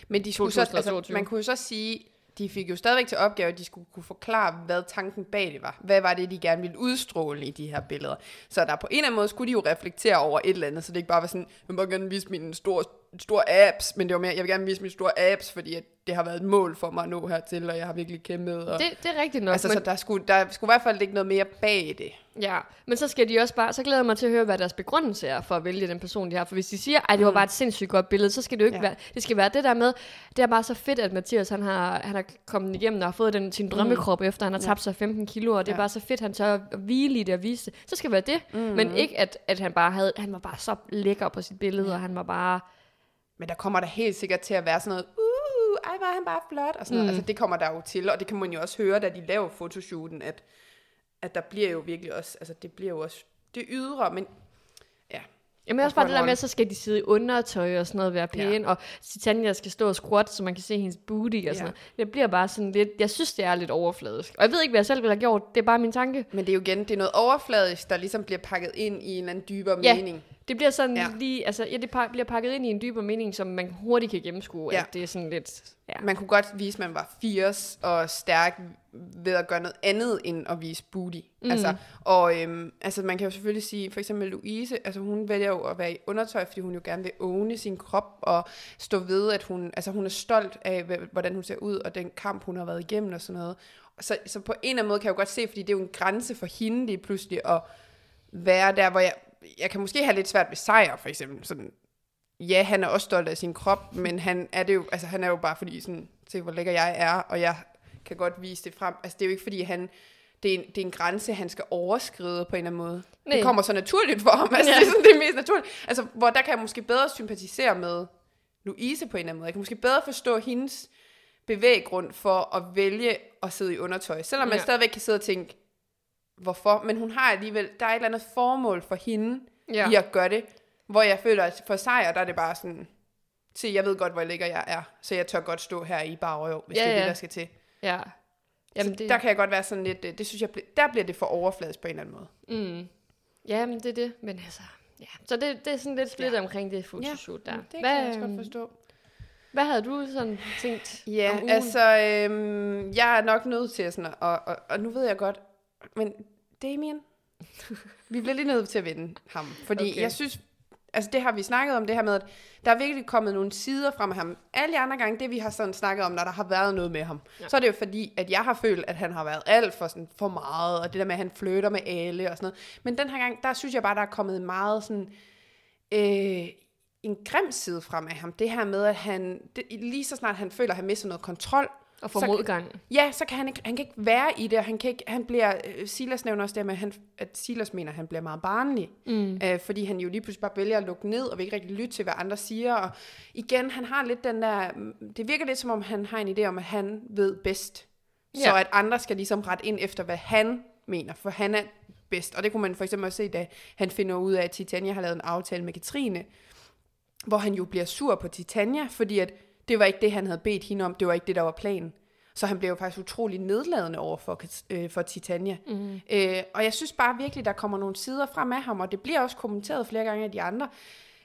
Men de skulle så, altså, 2022. man kunne jo så sige, de fik jo stadigvæk til opgave, at de skulle kunne forklare, hvad tanken bag det var. Hvad var det, de gerne ville udstråle i de her billeder. Så der på en eller anden måde skulle de jo reflektere over et eller andet, så det ikke bare var sådan, jeg må bare gerne vise min store, store apps, men det var mere, jeg vil gerne vise mine store apps, fordi at det har været et mål for mig at nå hertil, og jeg har virkelig kæmpet. Og, Det, det er rigtigt nok. altså, men, så der skulle, der skulle i hvert fald ligge noget mere bag det. Ja, men så skal de også bare, så glæder jeg mig til at høre, hvad deres begrundelse er for at vælge den person, de har. For hvis de siger, at det var bare et sindssygt godt billede, så skal det jo ikke Ja. ja. være, det skal være det der med, det er bare så fedt, at Mathias, han har, han har kommet igennem og har fået den, sin drømmekrop, efter han har tabt sig 15 kilo, og det er Ja. bare så fedt, han tør at hvile i det og vise det. Så skal det være det, mm. men ikke, at, at han bare havde, han var bare så lækker på sit billede, og han var bare, Men der kommer der helt sikkert til at være sådan noget, uh, ej, var han bare flot, og sådan mm. noget. Altså, det kommer der jo til, og det kan man jo også høre, da de laver fotoshooten, at, at der bliver jo virkelig også, altså det bliver jo også, det ydre, men ja. Jamen også bare det der med, så skal de sidde i undertøj og sådan noget, være pæne, ja. og Titania skal stå og squat, så man kan se hendes booty og sådan Ja. noget. Det bliver bare sådan lidt, jeg synes, det er lidt overfladisk. Og jeg ved ikke, hvad jeg selv ville have gjort, det er bare min tanke. Men det er jo igen, det er noget overfladisk, der ligesom bliver pakket ind i en eller anden dybere Ja. mening. Det bliver sådan Ja. lige, altså ja, det pa- bliver pakket ind i en dybere mening, som man hurtigt kan gennemskue, Ja. at det er sådan lidt, ja. Man kunne godt vise, at man var 80 og stærk ved at gøre noget andet end at vise booty. Mm. Altså, og øhm, altså, man kan jo selvfølgelig sige, for eksempel Louise, altså hun vælger jo at være i undertøj, fordi hun jo gerne vil åne sin krop og stå ved, at hun, altså, hun er stolt af, hvordan hun ser ud, og den kamp, hun har været igennem og sådan noget. Så, så på en eller anden måde kan jeg jo godt se, fordi det er jo en grænse for hende lige pludselig at være der, hvor jeg, jeg kan måske have lidt svært ved sejr, for eksempel. Sådan, ja, han er også stolt af sin krop, men han er det jo, altså han er jo bare fordi sådan, se hvor lækker jeg er, og jeg kan godt vise det frem. Altså det er jo ikke fordi han, det er, en, det er en grænse, han skal overskride på en eller anden måde. Nej. Det kommer så naturligt for ham. Altså. Ja. det er sådan det er mest naturligt. Altså, hvor der kan jeg måske bedre sympatisere med Louise på en eller anden måde. Jeg kan måske bedre forstå hendes bevæggrund for at vælge at sidde i undertøj. Selvom man Ja. stadigvæk kan sidde og tænke, hvorfor? Men hun har alligevel, der er et eller andet formål for hende ja. Ja. i at gøre det. Hvor jeg føler, at for sejr, der er det bare sådan, se, jeg ved godt, hvor lækker jeg er, så jeg tør godt stå her i bare røv, hvis Ja, det er det, ja. der skal til. ja. Jamen, så det, der kan jeg godt være sådan lidt, øh, det synes jeg, der bliver det for overfladisk på en eller anden måde. mm. Ja, men det er det. Men altså, ja. Så det, det er sådan lidt split ja. omkring det fotoshoot der. det kan hvad, jeg også godt øhm, forstå. Hvad havde du sådan tænkt Ja, om ugen? altså, øhm, jeg er nok nødt til sådan, og, og, og nu ved jeg godt, men Damien, vi bliver lige nødt til at vinde ham, fordi Okay. jeg synes, altså det har vi snakket om, det her med, at der er virkelig kommet nogle sider frem af ham. Alle de andre gange, det vi har sådan snakket om, når der har været noget med ham, ja. så er det jo fordi, at jeg har følt, at han har været alt for, sådan, for meget, og det der med, at han flytter med alle og sådan noget. Men den her gang, der synes jeg bare, der er kommet meget sådan, øh, en grim side frem af ham. Det her med, at han, det, lige så snart han føler, at han mister noget kontrol, Og få så- modgang. Ja, så kan han ikke, han kan ikke være i det, og han, kan ikke, han bliver, øh, Silas nævner også det med, at, han, at Silas mener, at han bliver meget barnlig, Mm. øh, fordi han jo lige pludselig bare vælger at lukke ned, og vil ikke rigtig lytte til, hvad andre siger, og igen, han har lidt den der, det virker lidt som om, han har en idé om, at han ved bedst, så Ja. at andre skal ligesom rette ind efter, hvad han mener, for han er bedst, og det kunne man for eksempel også se, da han finder ud af, at Titania har lavet en aftale med Katrine, hvor han jo bliver sur på Titania, fordi at det var ikke det, han havde bedt hende om, det var ikke det, der var planen. Så han blev jo faktisk utrolig nedladende over for, øh, for Titania. Mm. Øh, og jeg synes bare virkelig, der kommer nogle sider frem af ham, og det bliver også kommenteret flere gange af de andre,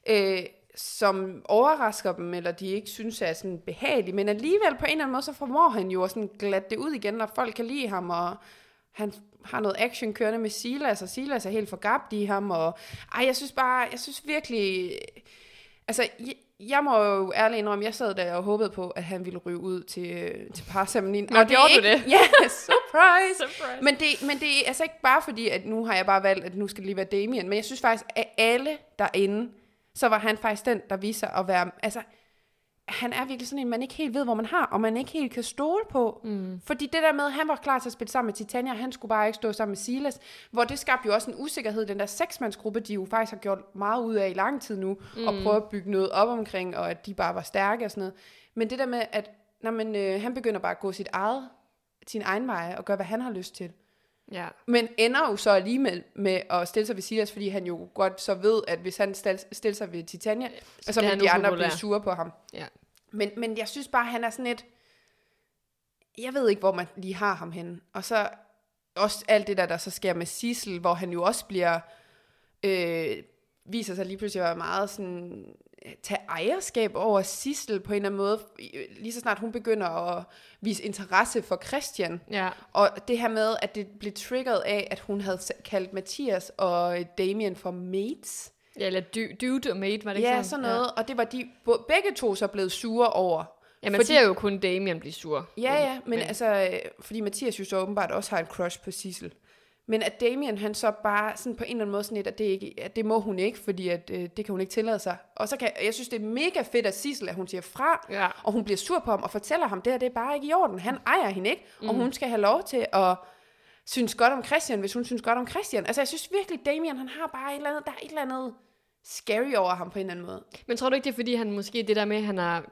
øh, som overrasker dem, eller de ikke synes er sådan behagelige, men alligevel på en eller anden måde, så formår han jo at sådan glatte det ud igen, når folk kan lide ham, og han har noget action kørende med Silas, og Silas er helt forgabt i ham, og ej, jeg synes bare, jeg synes virkelig, altså, jeg, må jo ærligt indrømme, jeg sad der og håbede på, at han ville ryge ud til, øh, til parceremonien. Nå, og det gjorde du ikke, det? Ja, surprise! Surprise. Men det, men det er altså ikke bare fordi, at nu har jeg bare valgt, at nu skal det lige være Damien, men jeg synes faktisk, at alle derinde, så var han faktisk den, der viser at være, altså, han er virkelig sådan en, man ikke helt ved, hvor man har, og man ikke helt kan stole på. Mm. Fordi det der med, at han var klar til at spille sammen med Titania, han skulle bare ikke stå sammen med Silas, hvor det skabte jo også en usikkerhed, den der seksmandsgruppe, de jo faktisk har gjort meget ud af i lang tid nu, mm. og prøve at bygge noget op omkring, og at de bare var stærke og sådan noget. Men det der med, at når man, øh, han begynder bare at gå sit eget, sin egen vej, og gøre, hvad han har lyst til. Ja. Men ender jo så alligevel med at stille sig ved Silas, fordi han jo godt så ved, at hvis han stiller sig ved Titania, så, så vil de andre blive sure på ham. Ja. Men, men jeg synes bare, han er sådan et... Jeg ved ikke, hvor man lige har ham henne. Og så også alt det der, der så sker med Sissel, hvor han jo også bliver... Øh, viser sig lige pludselig at være meget sådan tage ejerskab over Sissel på en eller anden måde, lige så snart hun begynder at vise interesse for Christian. Ja. Og det her med, at det blev triggeret af, at hun havde kaldt Mathias og Damien for mates. ja, eller du- dude og mate, var det ikke Ja, sådan? noget. Og det var de begge to så blevet sure over. Ja, man Fordi- ser jo kun Damien blive sur. Ja, ja, men, men altså, øh, fordi Mathias jo så åbenbart også har en crush på Sissel. Men at Damien, han så bare sådan på en eller anden måde sådan lidt, at det, ikke, at det må hun ikke, fordi at, øh, det kan hun ikke tillade sig. Og så kan, jeg synes, det er mega fedt af Sissel, at hun siger fra, Ja. og hun bliver sur på ham og fortæller ham, det her det er bare ikke i orden. Han ejer hende ikke, mm. og hun skal have lov til at synes godt om Christian, hvis hun synes godt om Christian. Altså, jeg synes virkelig, Damien, han har bare et eller andet, der er et eller andet scary over ham på en eller anden måde. Men tror du ikke, det er, fordi han måske det der med, at han har...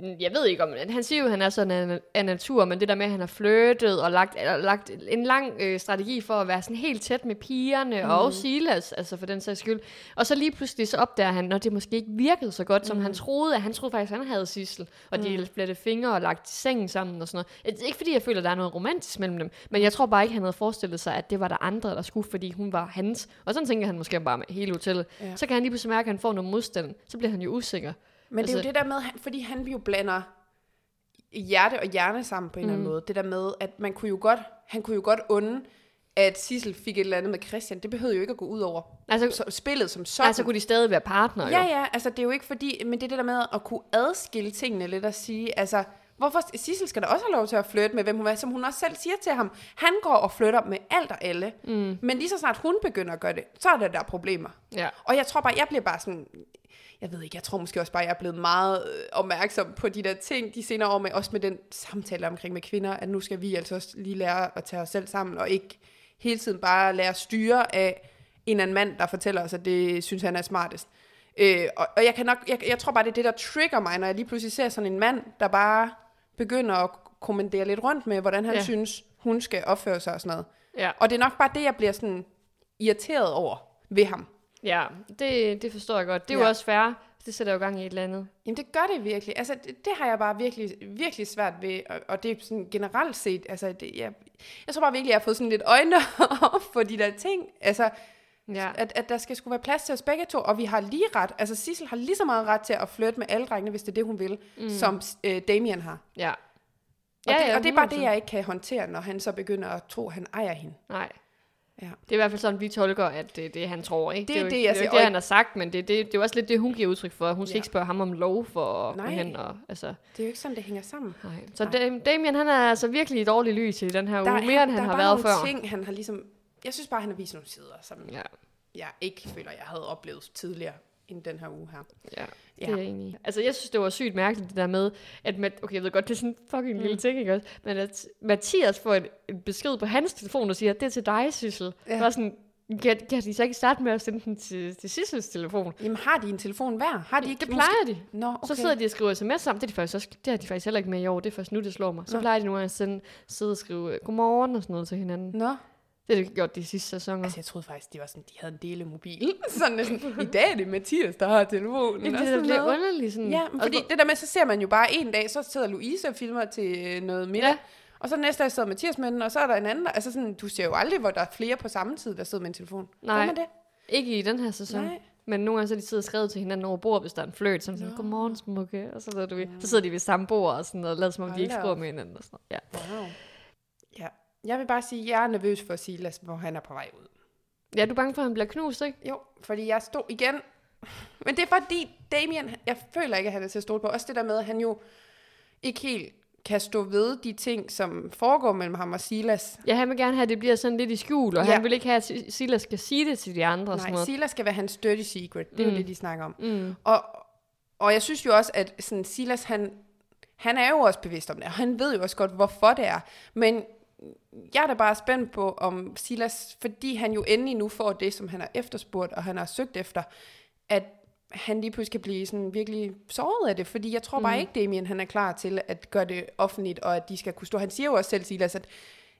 Jeg ved ikke om... Han siger jo, at han er sådan af, natur, men det der med, at han har flyttet og lagt, eller lagt en lang øh, strategi for at være sådan helt tæt med pigerne mm. og Silas, altså for den sags skyld. Og så lige pludselig så opdager han, når det måske ikke virkede så godt, som han troede. At han troede faktisk, at han havde Sissel, og de blev fingre og lagt sengen sammen og sådan noget. Er ikke fordi, jeg føler, at der er noget romantisk mellem dem, men jeg tror bare ikke, han havde forestillet sig, at det var der andre, der skulle, fordi hun var hans. Og sådan tænker han måske bare med hele hotellet. Ja. Så kan han lige pludselig mærke, at han får noget modstand. Så bliver han jo usikker. Men altså, det er Altså- jo det der med, fordi han jo blander hjerte og hjerne sammen på en mm. eller anden måde. Det der med, at man kunne jo godt, han kunne jo godt unde, at Sissel fik et eller andet med Christian. Det behøvede jo ikke at gå ud over Altså, så, spillet som sådan. altså kunne de stadig være partnere, ja, jo. ja, altså det er jo ikke fordi, men det er det der med at kunne adskille tingene lidt og sige, altså, hvorfor Sissel skal da også have lov til at flytte med, hvem hun er, som hun også selv siger til ham. Han går og flytter med alt og alle. Mm. Men lige så snart hun begynder at gøre det, så er der der problemer. Ja. Og jeg tror bare, jeg bliver bare sådan, jeg ved ikke, jeg tror måske også bare, jeg er blevet meget øh, opmærksom på de der ting de senere år, med, også med den samtale omkring med kvinder, at nu skal vi altså også lige lære at tage os selv sammen, og ikke hele tiden bare lade os styre af en anden mand, der fortæller os, at det synes han er smartest. Øh, og, og jeg, kan nok, jeg, jeg tror bare, det er det, der trigger mig, når jeg lige pludselig ser sådan en mand, der bare begynder at kommandere lidt rundt med, hvordan han ja. Synes, hun skal opføre sig og sådan noget. Ja, Og det er nok bare det, jeg bliver sådan irriteret over ved ham. ja det, det forstår jeg godt. Det er. Ja. jo også fair. Det sætter jo gang i et eller andet. Jamen det gør det virkelig. Altså det, det har jeg bare virkelig, virkelig svært ved, og, og det er sådan generelt set, altså det, jeg, jeg tror bare virkelig, jeg har fået sådan lidt øjne op for de der ting. Altså Ja. At, at der skal skulle være plads til os begge to, og vi har lige ret. Altså Sissel har lige så meget ret til at flytte med alle drengene, hvis det er det, hun vil, mm. som øh, Damien har. Ja. Og, Ja, det, ja, og det er bare det, 100%. jeg ikke kan håndtere, når han så begynder at tro, at han ejer hende. Nej. Ja. Det er i hvert fald sådan, vi tolker, at det er det, han tror. Ikke? Det er jo det, ikke, jeg det, er jo ikke det, han har sagt, men det, det, det er også lidt det, hun giver udtryk for. Hun skal Ja. ikke spørge ham om lov for at gå Nej. hen. Og, altså, Det er jo ikke sådan, det hænger sammen. nej. Så Nej. Dam- Damien, han er altså virkelig i dårlig lys i den her Der uge, er- mere end der han er har bare været nogle før. Ting, han har ligesom, jeg synes bare, han har vist nogle sider, som Ja, jeg ikke føler, jeg havde oplevet tidligere end den her uge her. ja. Ja. Det er jeg enig. Altså, jeg synes, det var sygt mærkeligt, det der med, at, Mat- okay, jeg ved godt, det er sådan en fucking Mm. lille ting, ikke også? Men at Mathias får en, en besked på hans telefon, og siger, det er til dig, Sissel. Ja. Var sådan, kan, kan de så ikke starte med at sende den til, til Sissels telefon? Jamen, har de en telefon hver? Har de ikke Det plejer de. Nå, okay. Så sidder de og skriver sms sammen. Det, er de faktisk også, det har de faktisk heller ikke med i år. Det er først nu, det slår mig. Så Nå. plejer de gange at sende, sidde og skrive godmorgen og sådan noget til hinanden. Nå, Det har de gjort de sidste sæsoner. altså jeg troede faktisk, det var sådan, de havde en delemobil. sådan, sådan, i dag er det Mathias, der har telefonen. Jamen, og det er sådan lidt underligt. Sådan. Ja, men fordi det der med, så ser man jo bare en dag, så sidder Louise og filmer til øh, noget middag. Ja. Og så næste dag sidder Mathias med den, og så er der en anden. der- Altså sådan, du ser jo aldrig, hvor der er flere på samme tid, der sidder med en telefon. Nej. Er det? Ikke i den her sæson. Nej. Men nogle gange så de siddet og skrevet til hinanden over bordet, hvis der er en fløjt. Sådan, sådan Nå. godmorgen smukke. Og så, ved du, så sidder de ved samme bord og, sådan, og lader som om, de Hold ikke da skriver med hinanden. Og sådan. noget. Ja. Wow. Ja. Jeg vil bare sige, at jeg er nervøs for Silas, hvor han er på vej ud. ja, du er bange for, at han bliver knust, ikke? Jo, fordi jeg stod igen. Men det er fordi Damien, jeg føler ikke, at han er til at stole på. Også det der med, at han jo ikke helt kan stå ved de ting, som foregår mellem ham og Silas. Ja, han vil gerne have, at det bliver sådan lidt i skjul, og Ja. han vil ikke have, at Silas skal sige det til de andre. og sådan Nej, noget. Silas skal være hans dirty secret. Det er mm. jo det, de snakker om. Mm. Og, og jeg synes jo også, at sådan, Silas, han, han er jo også bevidst om det, og han ved jo også godt, hvorfor det er. Men jeg er da bare spændt på, om Silas, fordi han jo endelig nu får det, som han har efterspurgt, og han har søgt efter, at han lige pludselig kan blive sådan virkelig såret af det, fordi jeg tror bare Mm. ikke, Damien han er klar til at gøre det offentligt, og at de skal kunne stå. Han siger jo også selv, Silas, at,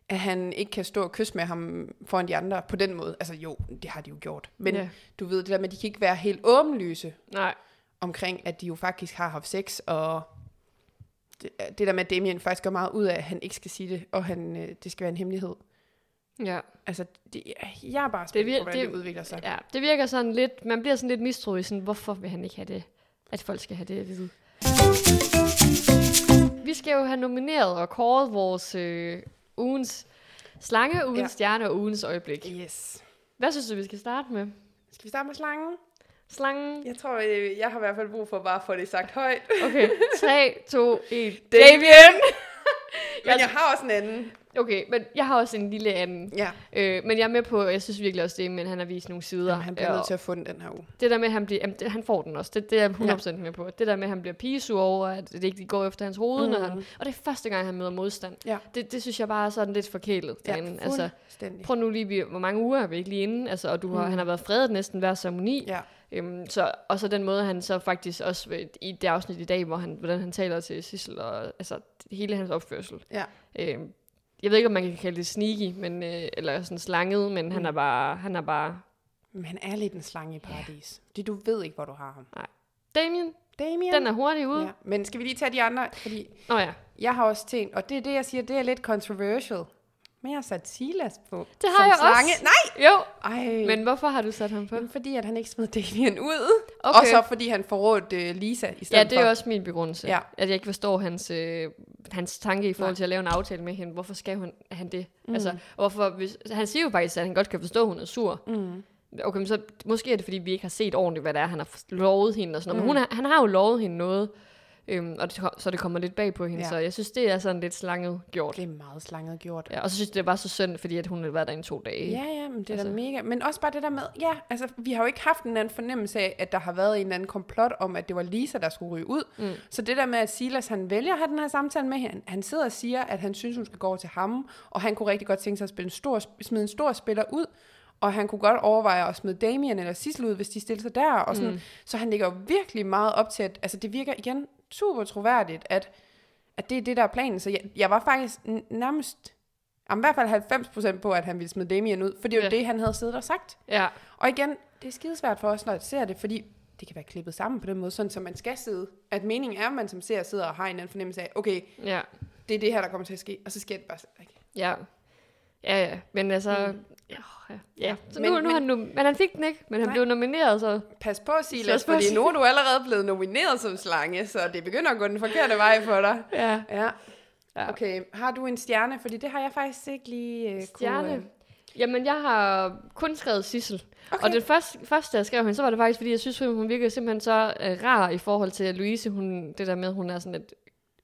at han ikke kan stå og kysse med ham foran de andre på den måde. Altså jo, det har de jo gjort. Men Ja. du ved, det der med, at de kan ikke være helt åbenlyse Nej. omkring, at de jo faktisk har haft sex, og det, det der med, at Damien faktisk gør meget ud af, at han ikke skal sige det, og han, øh, det skal være en hemmelighed. Ja. Altså, det, jeg er bare spændt vir- på, hvordan det, det- det udvikler sig. ja, det virker sådan lidt, man bliver sådan lidt mistroisk, sådan, hvorfor vil han ikke have det, at folk skal have det at vide. Vi skal jo have nomineret og kåret vores øh, ugens slange, ugens ja. stjerne og ugens øjeblik. Yes. Hvad synes du, vi skal starte med? Skal vi starte med slangen? Slangen. Jeg tror, øh, jeg har i hvert fald brug for bare at få det sagt højt. Okay, 3, 2, 1. Damien! Men jeg har også en anden. Okay, men jeg har også en lille anden. Ja, Øh, men jeg er med på, jeg synes virkelig også det, men han har vist nogle sider. Jamen, han bliver nødt til at få den den her uge. Det der med, at han, bliver, jamen, det, han får den også, det, det er jeg 100% med på. Det der med, at han bliver pigesur over, at det ikke går efter hans hoved, mm. når han, og det er første gang, han møder modstand. Ja. Det, det synes jeg bare er sådan lidt forkælet. Ja, derinde. altså, prøv nu lige, hvor mange uger er vi ikke lige inde, altså, og du har, Mm. han har været fredet næsten hver ceremoni. Ja. Øhm, så, og så den måde, han så faktisk også ved- i det afsnit i dag, hvor han, hvordan han taler til Sissel, og altså hele hans opførsel. Ja. Øhm, jeg ved ikke, om man kan kalde det sneaky, men, øh, eller sådan slanget, men mm. han er bare, han er bare, Men han er lidt en slange i paradis. Fordi du ved ikke, hvor du har ham. Damien, Damien. den er hurtig ude. ja. Men skal vi lige tage de andre? Fordi Nå ja, jeg har også tænkt, og det er det, jeg siger, det er lidt controversial. Men jeg har sat Silas på. Det har jeg slange. også. Nej! jo, Ej. men hvorfor har du sat ham på? Men fordi, at han ikke smed Damien ud. Okay. Og så fordi han forrådte uh, Lisa i stedet Ja, det er for. også min begrundelse. Ja. At jeg ikke forstår hans, øh, hans tanke i forhold Nej. til at lave en aftale med hende. Hvorfor skal hun, han det? Mm. Altså, hvorfor, hvis, han siger jo faktisk, at han godt kan forstå, at hun er sur. Mm. Okay, men så måske er det, fordi vi ikke har set ordentligt, hvad det er, han har lovet hende og sådan noget. Mm. Men hun han har jo lovet hende noget, øhm, og det, så det kommer lidt bag på hende. Ja. Så jeg synes, det er sådan lidt slanget gjort. Det er meget slanget gjort. Ja, og så synes jeg, det var så synd, fordi at hun havde været der i to dage. Ja, ja, men det er altså. Altså. da mega. Men også bare det der med, ja, altså, vi har jo ikke haft en eller anden fornemmelse af, at der har været en eller anden komplot om, at det var Lisa, der skulle ryge ud. Mm. Så det der med, at Silas, han vælger at have den her samtale med hende, han sidder og siger, at han synes, hun skal gå over til ham, og han kunne rigtig godt tænke sig at spille en stor, smide en stor spiller ud, og han kunne godt overveje at smide Damien eller Sissel ud, hvis de stiller sig der, og sådan. Mm. Så han ligger jo virkelig meget op til, at altså, det virker igen super troværdigt, at, at det er det, der er planen. Så jeg, jeg var faktisk nærmest, jamen, i hvert fald 90% på, at han ville smide Damien ud, for det er jo Ja. det, han havde siddet og sagt. Ja, Og igen, det er skidesvært for os, når jeg ser det, fordi det kan være klippet sammen på den måde, sådan som man skal sidde. At meningen er, at man som ser sidder og har en anden fornemmelse af, okay, ja, det er det her, der kommer til at ske, og så sker det bare ikke. ja. Ja, ja. Men altså, Mm. Ja, ja. ja. Så Men- nu, nu men- han nu, men han fik den ikke, men han Nej. blev nomineret, så Pas på, Silas, på, fordi nu er du allerede blevet nomineret som slange, så det begynder at gå den forkerte vej for dig. ja. Ja, ja. okay. Har du en stjerne? Fordi det har jeg faktisk ikke lige uh, Stjerne. Kunne, uh... Jamen, jeg har kun skrevet Sissel. Okay. Og det første, første, jeg skrev hende, så var det faktisk, fordi jeg synes, hun virkede simpelthen så øh, rar i forhold til Louise. Hun, det der med, hun er sådan lidt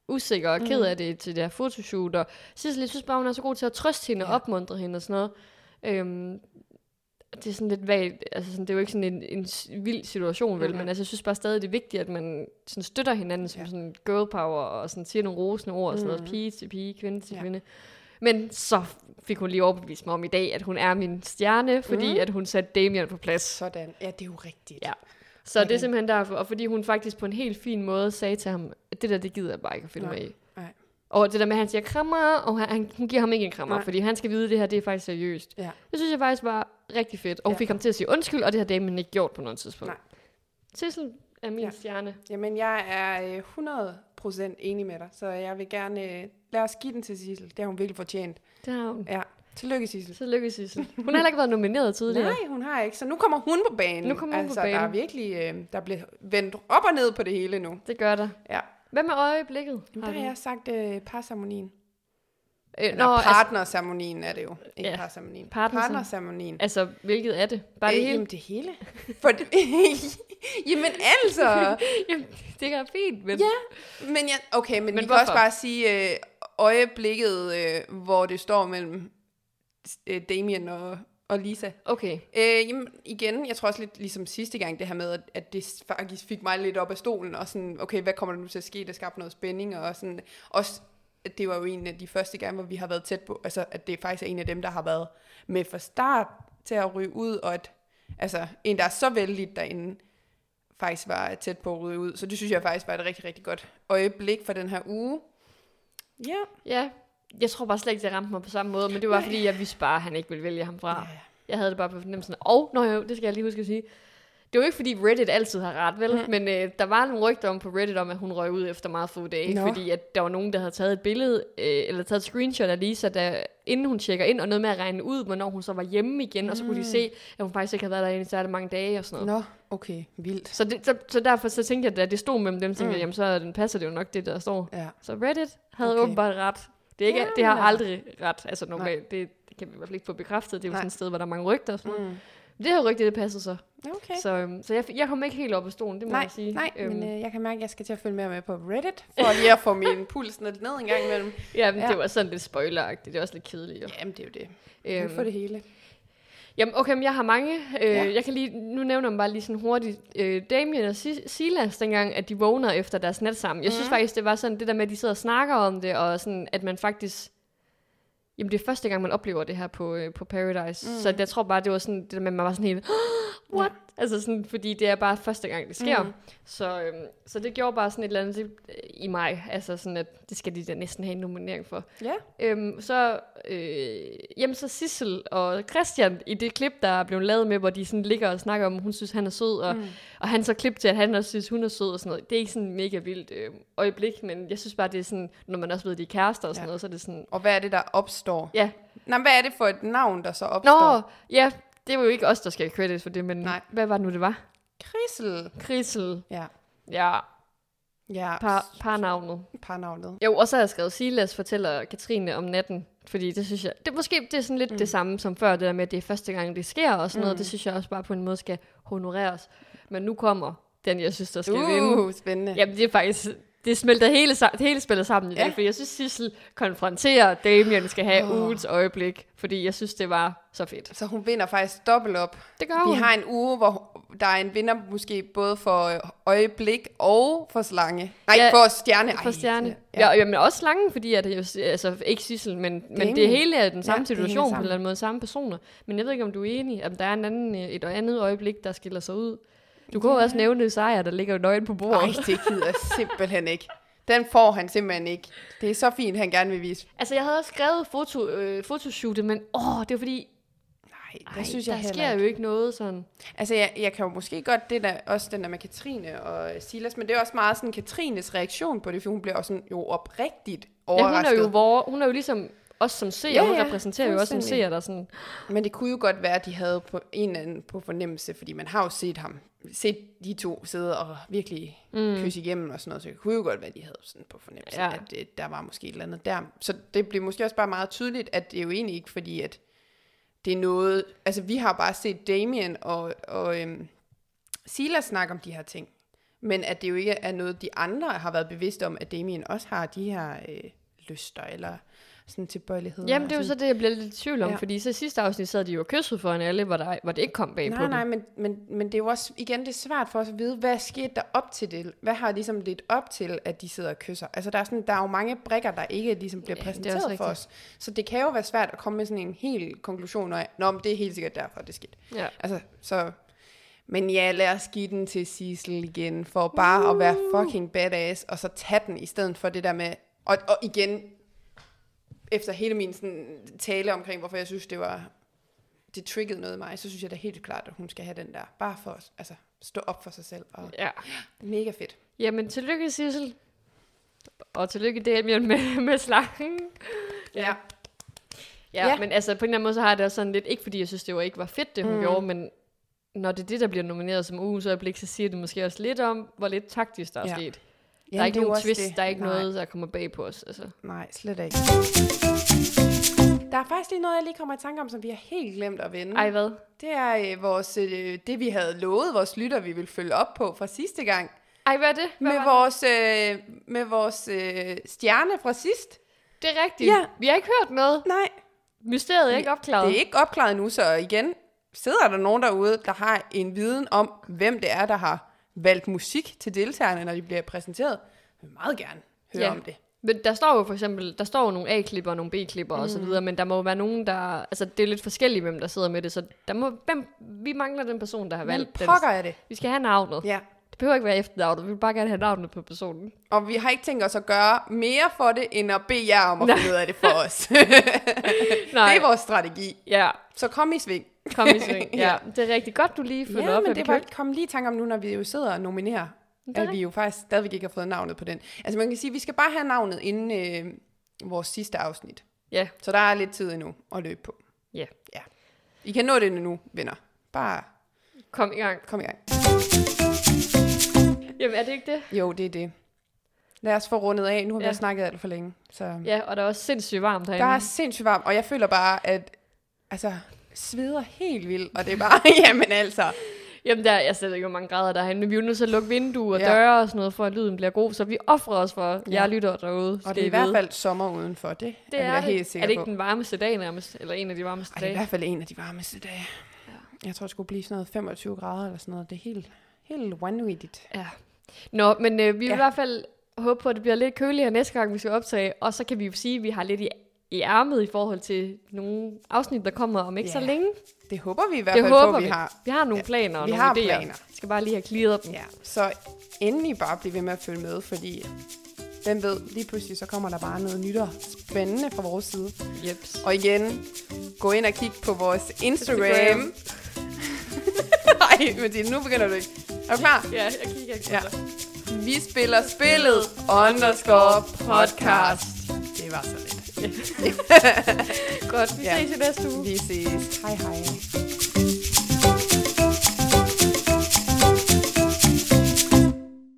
usikker og ked Mhm. af det til det her fotoshoot. Og Sissel, jeg synes bare, hun er så god til at trøste hende og Ja. opmuntre hende og sådan noget. Øhm, det er sådan lidt vagt, altså sådan, det er jo ikke sådan en, en vild situation, vel, Mhm. men altså, jeg synes bare stadig, det er vigtigt, at man sådan støtter hinanden som Ja. sådan girl power, og sådan siger nogle rosende ord, og sådan noget, Mhm. pige til pige, kvinde til Ja. kvinde. Men så fik hun lige overbevist mig om i dag, at hun er min stjerne, fordi Mhm. at hun satte Damien på plads. Sådan. Ja, det er jo rigtigt. Ja. Så det er Okay. simpelthen derfor, og fordi hun faktisk på en helt fin måde sagde til ham, at det der, det gider jeg bare ikke at finde Nej, mig i. Og det der med, at han siger krammer, og han, han, hun giver ham ikke en krammer, Nej. fordi han skal vide, at det her det er faktisk seriøst. Ja. Det synes jeg faktisk var rigtig fedt. Og hun Ja. fik ham til at sige undskyld, og det har Damien ikke gjort på noget tidspunkt. Nej. Sissel er min Ja. stjerne. Jamen, jeg er øh, 100% enig med dig, så jeg vil gerne... Øh, lad os give den til Sissel. Det har hun virkelig fortjent. Det har hun. Ja. Tillykke, Sissel. Så lykkes Sissel. Hun har heller ikke været nomineret tidligere. Nej, hun har ikke. Så nu kommer hun på banen. Nu kommer hun på altså, der er banen. virkelig... Øh, der bliver vendt op og ned på det hele nu. Det gør der. Ja. Hvad med øjeblikket? Jamen, der har jeg sagt øh, parceremonien. Øh, Eller nå, altså, partnerceremonien er det jo. Ikke Ja. parceremonien. Partnercem- Partnerceremonien. altså, hvilket er det? Bare det Øh, hele? Jamen, det hele. For det, jamen altså. Jamen, det er fint, men... Ja. Men ja, okay, men, men vi hvorfor? kan også bare sige øh, øjeblikket, øh, hvor det står mellem øh, Damien og, og Lisa. Okay. Øh, jamen, igen, jeg tror også lidt ligesom sidste gang, det her med, at, at det faktisk fik mig lidt op af stolen, og sådan, okay, hvad kommer der nu til at ske? Der skabte noget spænding, og sådan, også, at det var jo en af de første gange, hvor vi har været tæt på, altså, at det faktisk er en af dem, der har været med fra start til at ryge ud, og at, altså, en, der er så vældig derinde, faktisk var tæt på at ryge ud. Så det synes jeg faktisk var et rigtig, rigtig godt øjeblik for den her uge. Ja. Ja, jeg tror bare slet ikke, det ramte mig på samme måde, men det var Nej. fordi, jeg vidste bare, at han ikke ville vælge ham fra. Ja. Jeg havde det bare på fornemmelsen. Og, nå jo, det skal jeg lige huske at sige. Det var ikke fordi Reddit altid har ret, vel? Mm. Men øh, der var nogle rygter om på Reddit om, at hun røg ud efter meget få dage. Nå. Fordi at der var nogen, der havde taget et billede, øh, eller taget et screenshot af Lisa, der, inden hun tjekker ind, og noget med at regne ud, hvornår hun så var hjemme igen. Og så kunne de se, at hun faktisk ikke havde været derinde i særlig mange dage og sådan noget. Nå, okay, vildt. Så, det, så, så derfor så tænkte jeg, at det stod mellem dem, tænkte Mm. jeg, jamen så den passer det jo nok det, der står. Ja. Så Reddit havde okay. åbenbart ret. Det, er ikke, Ja, det har altså- aldrig ret. Altså normalt, det, det kan vi i hvert fald ikke få bekræftet. Det er jo Nej. sådan et sted, hvor der er mange rygter og sådan noget. Mm. Det her rygte, det passede så. Okay. Så, øhm, så jeg, jeg kom ikke helt op af stolen, det må Nej, jeg sige. nej Øhm, men øh, jeg kan mærke, at jeg skal til at følge mere med på Reddit, for lige at få min puls ned, ned en gang imellem. ja, men ja. det var sådan lidt spoileragtigt. Det er også lidt kedeligt. Jo. Jamen, det er jo det. Øhm. Øhm, for det hele. Jamen, okay, men jeg har mange. Øh, Ja. Jeg kan lige, nu nævner jeg bare lige sådan hurtigt. Øh, Damien og Si- Silas, dengang, at de vågner efter deres nat sammen. Jeg synes Mhm. faktisk, det var sådan det der med, at de sidder og snakker om det, og sådan, at man faktisk... Jamen, det er første gang, man oplever det her på, øh, på Paradise. Mm. Mm. Så jeg tror bare, det var sådan, det der med, at man var sådan helt, what? Altså sådan, fordi det er bare første gang, det sker. Mm. Så, øhm, så det gjorde bare sådan et eller andet det, i mig. Altså sådan, at det skal de da næsten have en nominering for. Ja. Øhm, så, øh, jamen så Sissel og Christian i det klip, der er blevet lavet med, hvor de sådan ligger og snakker om, hun synes, han er sød, og, Mm. og han så klip til, at han også synes, hun er sød og sådan noget. Det er ikke sådan en mega vildt øh, øjeblik, men jeg synes bare, det er sådan, når man også ved, at de er kærester og sådan Ja. ja. noget, så er det sådan, Og hvad er det, der opstår? ja. Nå, hvad er det for et navn, der så opstår? Nå, ja, det var jo ikke os, der skal have credit for det, men Nej. hvad var det nu, det var? Krisel. Krisel, Ja. ja, Ja, par, parnavnet. parnavnet. Jo, og så har jeg skrevet, Silas fortæller Katrine om natten, fordi det synes jeg, det, måske det er sådan lidt Mm. det samme som før, det der med, at det er første gang, det sker og sådan mm. noget, det synes jeg også bare på en måde skal honoreres. Men nu kommer den, jeg synes, der skal uh. vinde. Spændende. Jamen, det er faktisk, det smelter hele, sa- hele spillet sammen i Ja. dag, for jeg synes, Sissel konfronterer, Damien skal have oh. ugens øjeblik, fordi jeg synes, det var så fedt. Så hun vinder faktisk dobbelt op. Det gør hun. Vi har en uge, hvor der er en vinder måske både for øh, øjeblik og for slange. Nej, Ja, for stjerne. for stjerne. Ja. Ja, jamen også slangen, fordi at, altså ikke Sissel, men, men Damien. det hele er den samme Ja, det situation på en eller anden måde, samme personer. Men jeg ved ikke, om du er enig, om der er en anden, øh, et andet øjeblik, der skiller sig ud. Du kunne jo også nævne sejr, der ligger nøgen på bordet. Nej, det gider jeg simpelthen ikke. Den får han simpelthen ikke. Det er så fint, han gerne vil vise. Altså, jeg havde også skrevet foto, øh, fotoshootet, men åh, det var fordi, Nej, ej, det synes der jeg heller sker ikke. jo ikke noget sådan. Altså, jeg, jeg kan jo måske godt, det der, også den der med Katrine og Silas, men det er også meget sådan Katrines reaktion på det, for hun bliver også sådan, jo oprigtigt Ja, hun overrasket. er jo, vor, hun er jo ligesom os som seer, Ja, hun repræsenterer jo også en seer, der sådan, Men det kunne jo godt være, at de havde på en eller anden på fornemmelse, fordi man har jo set ham, set de to sidde og virkelig mm. kysse igennem og sådan noget, så det kunne jo godt være, de havde sådan på fornemmelse, Ja. at det, der var måske et eller andet der. Så det blev måske også bare meget tydeligt, at det er jo egentlig ikke fordi, at det er noget, altså vi har bare set Damien og, og øhm, Silas snakke om de her ting, men at det jo ikke er noget, de andre har været bevidste om, at Damien også har de her øh, lyster eller sådan tilbøjeligheder. Jamen, det er jo og så det, jeg bliver lidt i tvivl om, ja. Fordi så sidste afsnit sad de jo og kyssede foran alle, hvor, der, hvor det ikke kom bag på Nej, nej, men, men, men det er jo også, igen, det er svært for os at vide, hvad skete der op til det? Hvad har ligesom lidt op til, at de sidder og kysser? Altså, der er, sådan, der er jo mange brikker, der ikke ligesom bliver Ja, er præsenteret for rigtigt. os. Så det kan jo være svært at komme med sådan en hel konklusion af, Nå, men det er helt sikkert derfor, det skete. Ja. Altså, så... Men ja, lad os give den til Sissel igen, for bare at være fucking badass, og så tage den, i stedet for det der med... Og, og igen, efter hele min sådan, tale omkring, hvorfor jeg synes, det var... Det triggede noget i mig, så synes jeg da helt klart, at hun skal have den der. Bare for at altså, stå op for sig selv. Og ja. mega fedt. Jamen, tillykke, Sissel. Og tillykke, Damien, med, med slangen. Ja. Ja, Ja. ja, men altså på en eller anden måde, så har jeg det også sådan lidt, ikke fordi jeg synes, det var ikke var fedt, det hun Mm. mm. gjorde, men når det er det, der bliver nomineret som ugens øjeblik, så siger det måske også lidt om, hvor lidt taktisk der er Ja. sket. Jamen, der er ikke det nogen twist, det. der er ikke Nej. noget, der kommer bag på os. Altså. Nej, slet ikke. Der er faktisk lige noget, jeg lige kommer i tanke om, som vi har helt glemt at vende. Ej, hvad? Det er øh, vores, øh, det, vi havde lovet vores lytter, vi vil følge op på fra sidste gang. Ej, hvad er det? Hvad Med var vores, øh, med vores øh, stjerne fra sidst. det? det er rigtigt. Ja. Vi har ikke hørt noget. Nej, Mysteriet er ikke opklaret. det er ikke opklaret nu, så igen, sidder der nogen derude, der har en viden om, hvem det er, der har valgt musik til deltagerne, når de bliver præsenteret. Jeg vil meget gerne høre Ja. om det. Men der står jo for eksempel, der står jo nogle A-klipper og nogle B-klipper mm. og så videre, men der må jo være nogen, der, altså det er lidt forskelligt, hvem der sidder med det, så der må, hvem, vi mangler den person, der har valgt den. pokker er det? Vi skal have navnet. Ja. Behøver ikke være efternavnet, vi vil bare gerne have navnet på personen. Og vi har ikke tænkt os at gøre mere for det, end at bede jer om at Nej. finde ud af det for os. Nej, det er vores strategi. ja, Så kom i sving. kom i sving. ja. det er rigtig godt, du lige følger Ja, op. men det var kom lige i tanke om nu, når vi jo sidder og nominerer, er at vi jo faktisk stadigvæk ikke har fået navnet på den. Altså man kan sige, at vi skal bare have navnet inden øh, vores sidste afsnit. Ja, Så der er lidt tid endnu at løbe på. Ja. ja. I kan nå det nu, venner. Bare kom i gang. kom i gang. Jamen, er det ikke det? Jo, det er det. Lad os få rundet af. Nu har vi Ja. ja. snakket alt for længe. Så. Ja, og der er også sindssygt varmt herinde. Der er sindssygt varmt, og jeg føler bare, at altså, sveder helt vildt, og det er bare, jamen altså, Jamen, der, jeg ikke, hvor mange grader der er herinde, men vi er jo nødt til at lukke vinduer og Ja. døre og sådan noget, for at lyden bliver god, så vi offrer os for ja. Ja. jer lytter derude. og det er i hvert fald sommer udenfor, det, det er, er, jeg helt sikker er det ikke på. den varmeste dag nærmest, eller en af de varmeste Og det er i dage? hvert fald en af de varmeste dage. Ja. Jeg tror, det skulle blive sådan noget 25 grader eller sådan noget. Det er helt, helt vanvittigt. Ja. Nå, men øh, vi vil Ja. i hvert fald håbe på, at det bliver lidt køligere næste gang, vi skal optage, og så kan vi jo sige, at vi har lidt i, i ærmet i forhold til nogle afsnit, der kommer om ikke Ja. så længe. Det håber vi i hvert Det fald håber på, vi. vi har. Vi har nogle Ja, planer og vi nogle har idéer. planer. Vi skal bare lige have clearet dem. Ja, så endelig bare blive ved med at følge med, fordi hvem ved, lige pludselig så kommer der bare noget nyt og spændende fra vores side. Jeps. Og igen, gå ind og kig på vores Instagram. Instagram. Nej, Mathilde, nu begynder du ikke. Er du klar? Ja, jeg kigger ikke Ja. Vi spiller spillet underscore podcast. Det var så lidt. Godt, vi Ja. ses i næste uge. Vi ses. Hej hej.